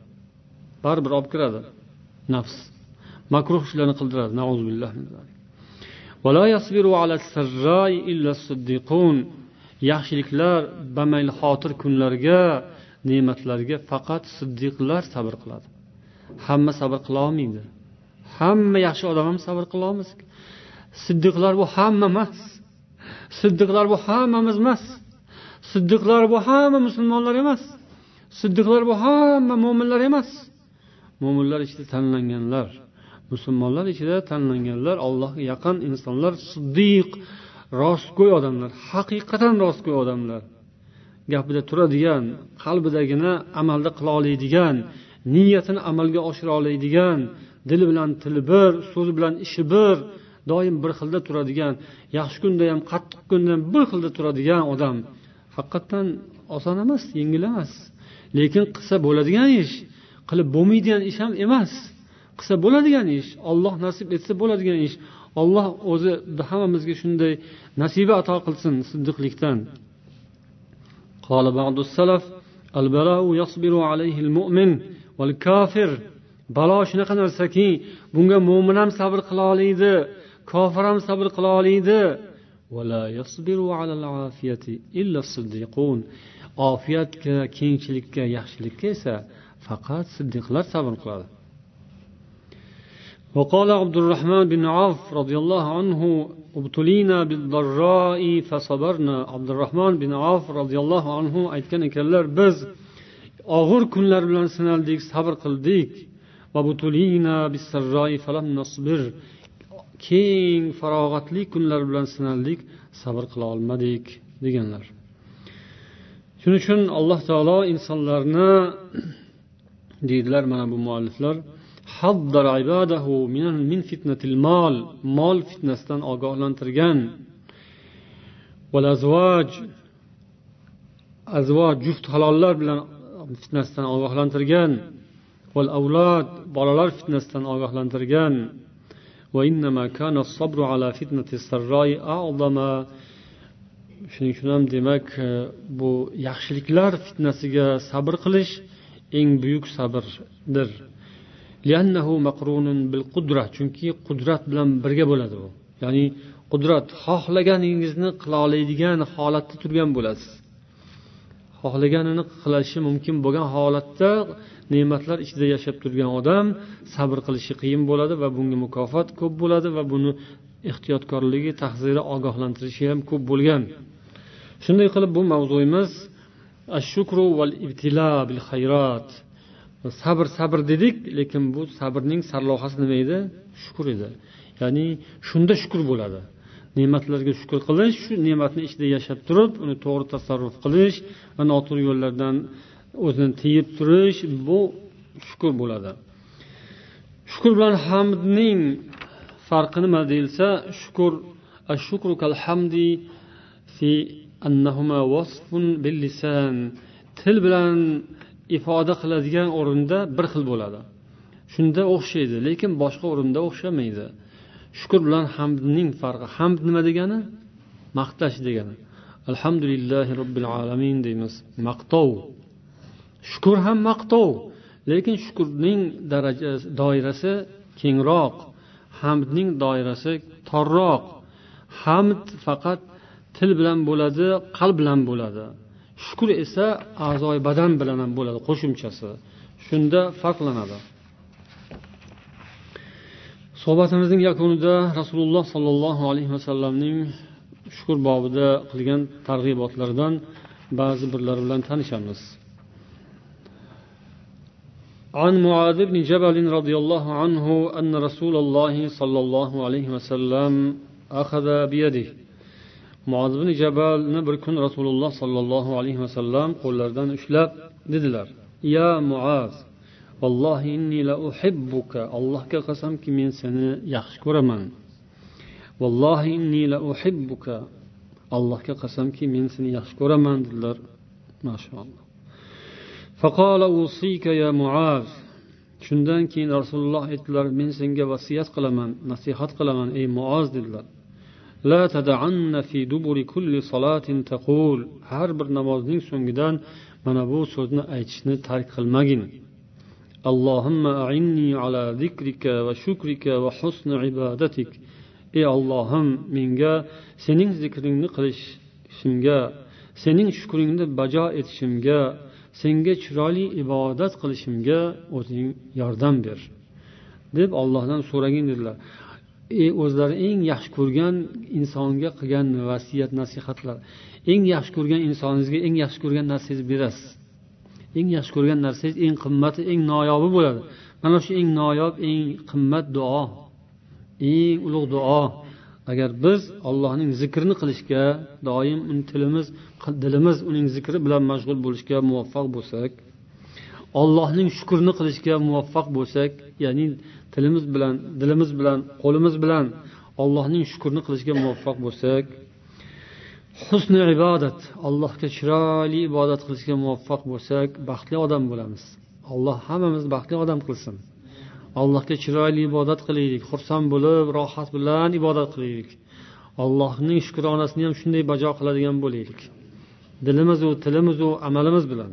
baribir olib kiradi nafs makruh ishlarni qildiradi yaxshiliklar bamayl xotir kunlarga ne'matlarga faqat siddiqlar sabr qiladi hamma sabr qilolmaydi hamma yaxshi odam ham sabr qilolmaydi siddiqlar bu hamma emas. Siddiqlar bu hammamiz emas. Siddiqlar bu hamma musulmonlar emas. Siddiqlar bu hamma mo'minlar emas. Mo'minlar ichida tanlanganlar musulmonlar ichida tanlanganlar allohga yaqin insonlar siddiq rostgo'y odamlar haqiqatan rostgo'y odamlar. Gapida turadigan qalbidagini amalda qila oladigan niyatini amalga oshira oladigan dili bilan tili bir so'zi bilan ishi bir doim bir xilda turadigan yaxshi kunda ham qattiq kunda ham bir xilda turadigan odam haqiqatdan oson emas yengil emas lekin qilsa bo'ladigan ish qilib bo'lmaydigan ish ham emas qilsa bo'ladigan ish olloh nasib etsa bo'ladigan ish olloh o'zi hammamizga shunday nasiba ato qilsin siddiqlikdan قال بعض السلف البلاء يصبر عليه المؤمن والكافر balo shunaqa narsaki bunga mo'min ham sabr qila oladi kofir ham sabr qila oladi ofiyatga kengchilikka yaxshilikka esa faqat siddiqlar sabr qiladi وقال عبد الرحمن بن عوف رضي الله عنه ابتلينا بالضراء فصبرنا عبد الرحمن بن عوف رضي الله عنه aytgan ekanlar biz og'ir kunlar bilan sinaldik sabr qildik. Keng farog'atli kunlar bilan sinaldik sabr qila olmadik deganlar. Shuning uchun alloh taolo insonlarni deydilar mana bu mualliflar mol fitnasidan ogohlantirgan. Azvoj juft halollar bilan fitnasidan ogohlantirgan. Avlod bolalar fitnasidan ogohlantirgan. Shuning uchun ham demak e, bu yaxshiliklar fitnasiga sabr qilish eng buyuk sabrdir. Chunki qudrat bilan birga bo'ladi bu. Ya'ni qudrat xohlaganingizni qila oladigan holatda turgan bo'lasiz. Xohlaganini qilishi mumkin bo'lgan holatda ne'matlar ichida yashab turgan odam sabr qilishi qiyin bo'ladi va bunga mukofot ko'p bo'ladi va buni ehtiyotkorligi tahziri ogohlantirishi ham ko'p bo'lgan. Shunday qilib bu mavzuyimiz ashukru val ibtila bil xayrat sabr sabr dedik lekin bu sabrning sarlohasi nima edi? Shukur edi. Ya'ni shunda shukur bo'ladi. Ne'matlarga shukur qilish shu ne'matni ichida yashab turib uni to'g'ri tasarruf qilish va noto'g'ri yo'llardan o'zini tiyib turish bu shukur bo'ladi. Shukur bilan hamdning farqi nima deyilsa shukur ashukru kal hamdi fi annahuma wasfun bil lisan til bilan ifoda qiladigan o'rinda bir xil bo'ladi. Shunda o'xshaydi lekin boshqa o'rinda o'xshamaydi. Shukur bilan hamdning farqi. Hamd nima degani? Maqtash degani. Alhamdulillahi robbil alamin deymiz. Maqtov. Shukur ham maqtov. Lekin shukurning darajasi doirasi kengroq. Hamdning doirasi torroq. Hamd faqat til bilan bo'ladi qalb bilan bo'ladi. Shukur esa a'zoi badan bilan ham bo'ladi qo'shimchasi. Shunda farqlanadi. suhbatimizning yakunida rasululloh sollallohu alayhi vasallamning shukur bobida qilgan targ'ibotlaridan ba'zi birlari bilan tanishamiz عن معاذ بن جبل رضي الله عنه أن رسول الله صلى الله عليه وسلم أخذ بيده muoz ibn jabalni bir kun rasululloh sollallohu alayhi vasallam qo'llaridan ushlab dedilar ya muaz vallohi inni la uhibbuka allohga qasamki men seni yaxshi ko'raman vallohi inni la uhibbuka allohga qasamki men seni yaxshi ko'raman dedilar mashaalloh faqola usika ya muaz shundan keyin rasululloh aytdilar men senga vasiyat qilaman nasihat qilaman ey muoz dedilar لا تدعن في دبر كل صلاة تقول har bir namozning so'ngidan mana bu so'zni aytishni tark qilmagin اللهم أعني على ذكرك وشكرك وحسن عبادتك husni ibadatik. Ey ollohim menga sening zikringni qilishimga sening shukringni bajo etishimga senga chiroyli ibodat qilishimga o'zing yordam ber deb ollohdan so'ragin dedilar. E, o'zlari eng yaxshi ko'rgan insonga qilgan vasiyat nasihatlar eng yaxshi ko'rgan insoningizga eng yaxshi ko'rgan narsangizni berasiz eng yaxshi ko'rgan narsangiz eng qimmati eng noyobi bo'ladi. Mana shu eng noyob eng qimmat duo. Eng ulug' duo. Agar biz allohning zikrini qilishga doim uni tilimiz dilimiz uning zikri bilan mashg'ul bo'lishga muvaffaq bo'lsak ollohning shukrini qilishga muvaffaq bo'lsak ya'ni tilimiz bilan dilimiz bilan qo'limiz bilan allohning shukurini qilishga muvaffaq bo'lsak husni ibodat. Allohga chiroyli ibodat qilishga muvaffaq bo'lsak baxtli odam bo'lamiz. Alloh hammamizni baxtli odam qilsin. Allohga chiroyli ibodat qilaylik xursand bo'lib rohat bilan ibodat qilaylik. Allohning shukronasini ham shunday bajo qiladigan bo'laylik. Dilimizu tilimizu amalimiz bilan.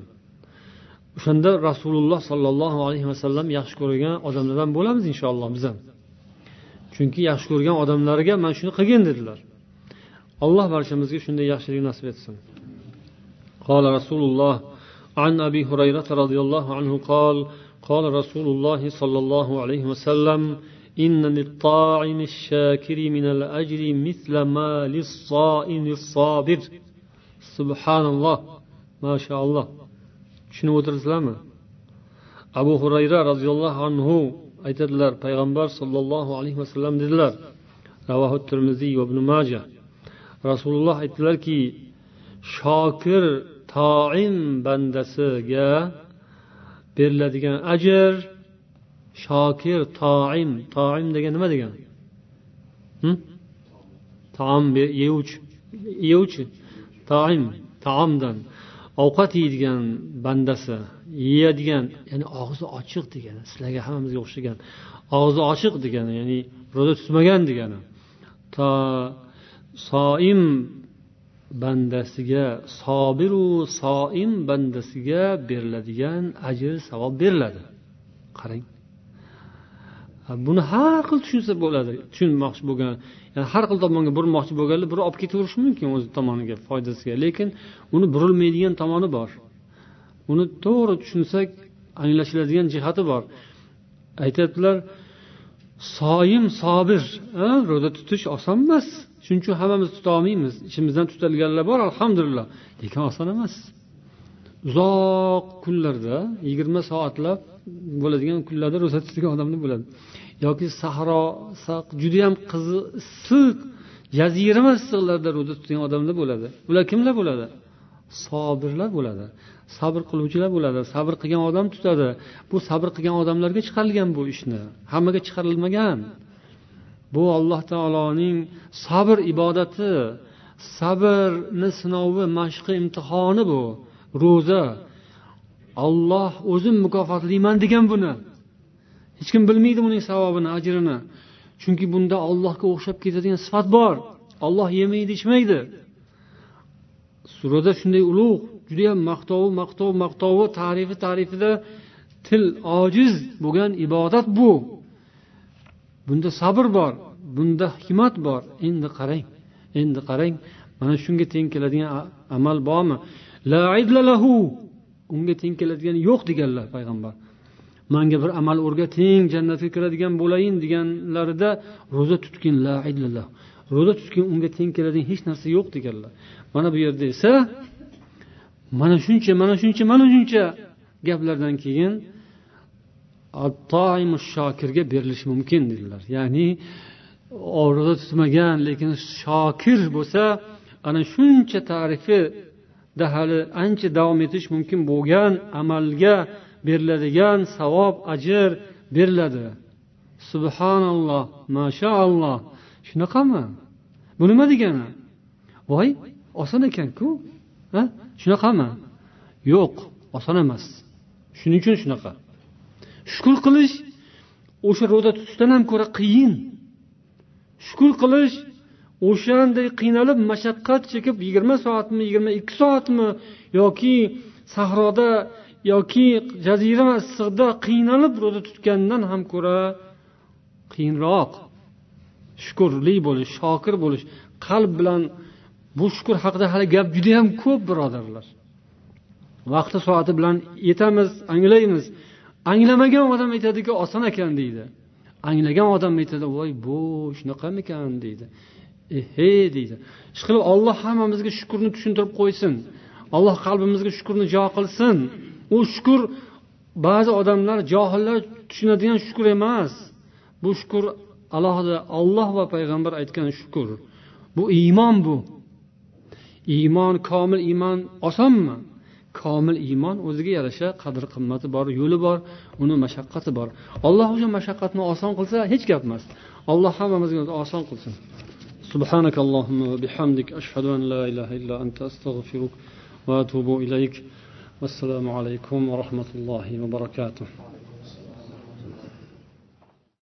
O'shanda rasululloh sollallohu alayhi vasallam yaxshi ko'rgan odamlardan bo'lamiz inshaalloh biz ham chunki yaxshi ko'rgan odamlarga mana shuni qilgin dedilar. Alloh barchamizga shunday yaxshilik nasib etsin قال رسول الله عن أبي هريرة رضي الله عنه قال قال رسول الله صلى الله عليه وسلم إن للطاعن الشاكر من الأجر مثل ما للصائم الصابر سبحان الله ما شاء الله tushunib o'tiribsizlarmi abu hurayra roziyallohu anhu aytadilar payg'ambar sollallohu alayhi vasallam dedilar ravohi termiziy va ibn maja rasululloh aytdilarki shokir toim bandasiga beriladigan ajr shokir toim toim degan nima degani? Taom yeyuvchi yeyuvchi. Toim taomdan. Ovqat yeydigan bandasi yeyadigan ya'ni og'zi ochiq degani sizlarga hammamizga o'xshagan og'zi ochiq degani ya'ni ro'za tutmagan degani. To soim bandasiga sobiru soim bandasiga beriladigan ajr savob beriladi. Qarang. Buni har xil tushunsa bo'ladi tushunmoqchi bo'lgan. Yani har xil tomonga burmoqchi bo'lganlar biri olib ketaverishi mumkin o'zi tomoniga foydasiga. Lekin uni burilmaydigan tomoni bor. Uni to'g'ri tushunsak anglashiladigan jihati bor. Aytyaptilar soyim sobir ro'za tutish oson emas. Shuning uchun hammamiz tutolmaymiz. Ichimizdan tutadiganlar bor alhamdulillah. Lekin oson emas. Uzoq kunlarda yigirma soatlab bo'ladigan kunlarda ro'za tutadigan odamlar bo'ladi. Yoki sahro judayam issiq jazirama issiqlarda ro'za tutgan odamlar bo'ladi. Ular kimlar bo'ladi? Sobirlar bo'ladi. Sabr qiluvchilar bo'ladi. Sabr qilgan odam tutadi. Bu sabr qilgan odamlarga chiqarilgan bu ishni. Hammaga chiqarilmagan. Bu alloh taoloning sabr ibodati sabrni sinovi mashqi imtihoni bu ro'za. Olloh o'zim mukofotlayman degan buni. Hech kim bilmaydi buning savobini ajrini. Chunki bunda ollohga o'xshab ketadigan sifat bor. Olloh yemaydi ichmaydi. Surada shunday ulug' judayam maqtovi maqtov maqtovi tarifi tarifida til ojiz bo'lgan ibodat bu. Bunda sabr bor bunda hikmat bor. Endi qarang endi qarang. Mana shunga teng keladigan amal bormi? La lahu. Unga teng keladigan yo'q deganlar payg'ambar. Manga bir amal o'rgating jannatga kiradigan bo'layin deganlarida ro'za tutgin la illallah ro'za tutgin unga teng keladigan hech narsa yo'q deganlar. Mana bu yerda esa mana shuncha mana shuncha mana shuncha gaplardan keyin shokirga berilishi mumkin dedilar. Ya'ni ro'za tutmagan lekin shokir bo'lsa ana shuncha tarifida hali ancha davom etish mumkin bo'lgan amalga beriladigan savob ajr beriladi. Subhanalloh mashaalloh shunaqami? Bu nima degani? Voy oson ekanku shunaqami? Yo'q oson emas. Shuning uchun shunaqa. Shukur qilish o'sha ro'za tutishdan ham ko'ra qiyin. Shukur qilish o'shanday qiynalib mashaqqat chekib yigirma soatmi yigirma ikki soatmi yoki sahroda yoki jazirama issiqda qiynalib ro'za tutgandan ham ko'ra qiyinroq. Shukurli bo'lish shokir bo'lish qalb bilan bu shukur haqida hali gap judayam ko'p birodarlar. Vaqti soati bilan yetamiz anglaymiz. Anglamagan odam aytadiki oson ekan deydi. Anglagan odam aytadi voy bu shunaqamikan deydi. Ehe deydi. Ishqilib olloh hammamizga shukurni tushuntirib qo'ysin. Alloh qalbimizga shukurni jo qilsin. U shukur ba'zi odamlar johillar tushunadigan shukur emas. Bu shukur alohida olloh va payg'ambar aytgan shukur bu iymon bu. Iymon komil iymon osonmi? komil iymon o'ziga yarasha qadr qimmati bor yo'li bor uni mashaqqati bor alloh o'sha mashaqqatni oson qilsa hech gap emas alloh hammamizga oson qilsin سبحانك اللهم وبحمدك أشهد أن لا إله إلا أنت أستغفرك وأتوب إليك والسلام عليكم ورحمة الله وبركاته